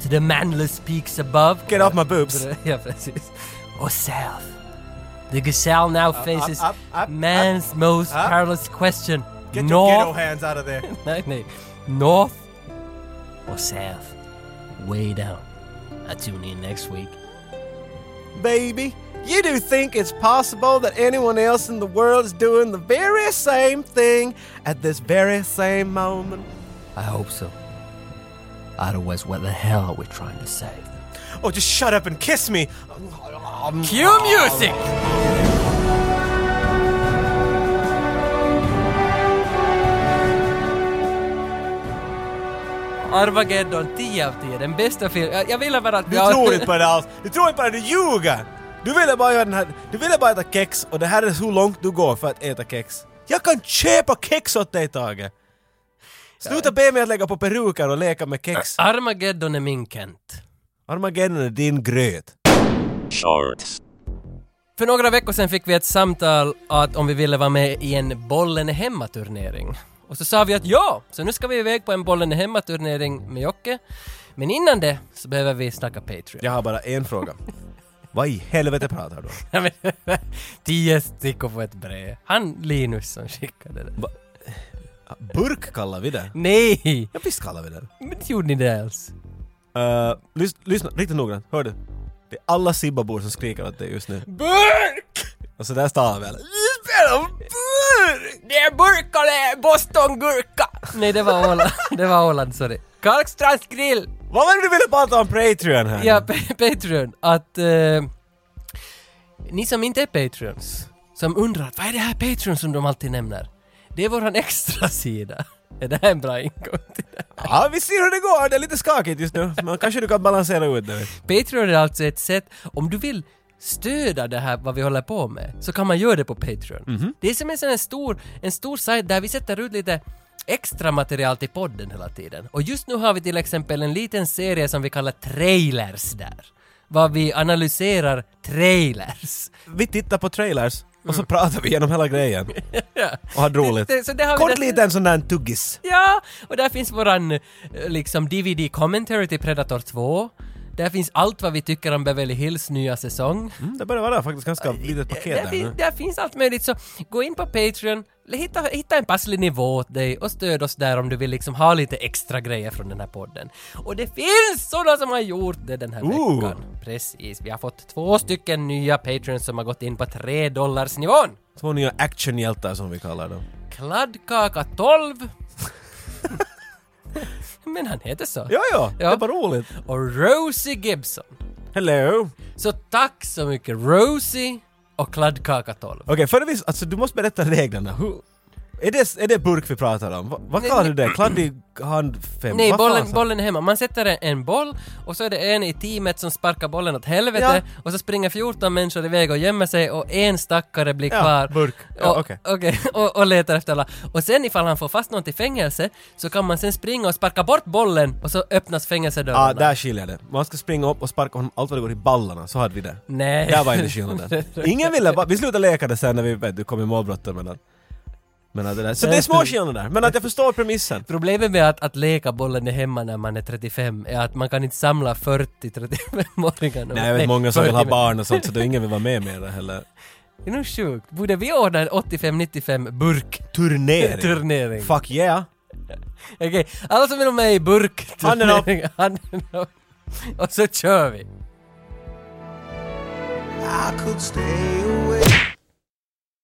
to the manless peaks above? Get off my boobs. ja, precis. Or south. The gazelle now faces up, up, man's most up. perilous question. Get your ghetto hands out of there. North or south? Way down. I tune in next week. Baby, you do think it's possible that anyone else in the world is doing the very same thing at this very same moment? I hope so. Otherwise, what the hell are we trying to say? Oh, just shut up and kiss me! Cue music! Armageddon 10 av 10, den bästa filmen. Jag, ville bara att... Du tror inte på det alls! Du tror inte på det, du ljuger! Du ville bara göra den här... Du ville bara äta kex och det här är så långt du går för att äta kex. Jag kan köpa kex åt dig Tage! Sluta be mig att lägga på peruker och leka med kex. Armageddon är min Kent. Armageddon är din gröt. Shorts. För några veckor sedan fick vi ett samtal att om vi ville vara med i en Bollen hemma-turnering. Och så sa vi att ja, så nu ska vi iväg på en Bollen hemma-turnering med Jocke. Men innan det så behöver vi snacka Patreon. Jag har bara en fråga. Vad i helvete pratar du om? Tio stickor på ett brev. Han Linus som skickade det. Burk kallar vi det. Nej! Ja, visst kallar vi det. Men inte gjorde ni det alls? Uh, lys- lyssna riktigt noggrant, hör du? Det är alla Sibbabor som skriker åt dig just nu. Burk! Och så där stavar vi alla. Burk! Det är burk och det är Boston-gurka! Nej, det var Åland. Det var Åland, sorry. Kalkstrands grill! Vad var det du ville prata om Patreon här? Ja, pa- Patreon. Att... eh, ni som inte är Patreons, som undrar vad är det här Patreon som de alltid nämner? Det är våran extra sida. Är det här en bra ingång till det? Ja, vi ser hur det går. Det är lite skakigt just nu. Men kanske du kan balansera ut det. Patreon är alltså ett sätt, om du vill stödja det här vad vi håller på med, så kan man göra det på Patreon. Det är som en sån här stor, en stor sajt där vi sätter ut lite extra material till podden hela tiden. Och just nu har vi till exempel en liten serie som vi kallar trailers där. Vad vi analyserar trailers. Vi tittar på trailers och så pratar vi igenom hela grejen. Och har roligt. Det- det- så det har vi Kort där- liten sån där tuggis. Ja, och där finns våran eh, liksom DVD commentary till Predator 2. Där finns allt vad vi tycker om Beverly Hills nya säsong. Mm, det börjar vara faktiskt ganska litet paket Där, där nu. där finns allt möjligt, så gå in på Patreon, hitta, hitta en passlig nivå åt dig och stöd oss där om du vill liksom ha lite extra grejer från den här podden. Och det finns sådana som har gjort det den här Ooh. veckan. Precis, vi har fått två stycken nya Patreons som har gått in på 3 dollars nivån. Två nya actionhjältar som vi kallar dem. Kladdkaka 12. Men han heter så. Ja, ja, Ja. det var roligt. Och Rosie Gibson. Hello! Så tack så mycket Rosie och Kladdkaka 12. Okej, före vi... Alltså du måste berätta reglerna. Hur, är, det, är det burk vi pratar om? Va, vad kallar du det? Kladdig hand fem? Nej, Vad bollen, bollen är hemma. Man sätter en- en boll och så är det en i teamet som sparkar bollen åt helvete och så springer 14 människor iväg och gömmer sig och en stackare blir Ja, kvar. burk. Ja, och, okej. okej, och, och letar efter alla. Och sen ifall han får fast någon till fängelse så kan man sen springa och sparka bort bollen och så öppnas fängelsedörrarna. Ja, där skiljer det. Man ska springa upp och sparka honom allt vad det går i ballarna, så hade vi det. Nej. Där var inte skillnaden. Ingen ville bara, vi slutade leka det sen när vi vet, du kom i målbrotten men att, men att det där. Så det är små skillnader, men att jag förstår premissen. Problemet med att, att leka bollen är hemma när man är 35 är att man kan inte samla 40-35-åringar. Nej, jag vet många som vill ha 40 barn och sånt så då ingen vill vara med mer heller. Det är nog sjukt. Borde vi ordna en 85-95 burk Turnering! turnering? Fuck yeah! Okej, alla som vill vara med i burk. Handen upp. Och så kör vi. I could stay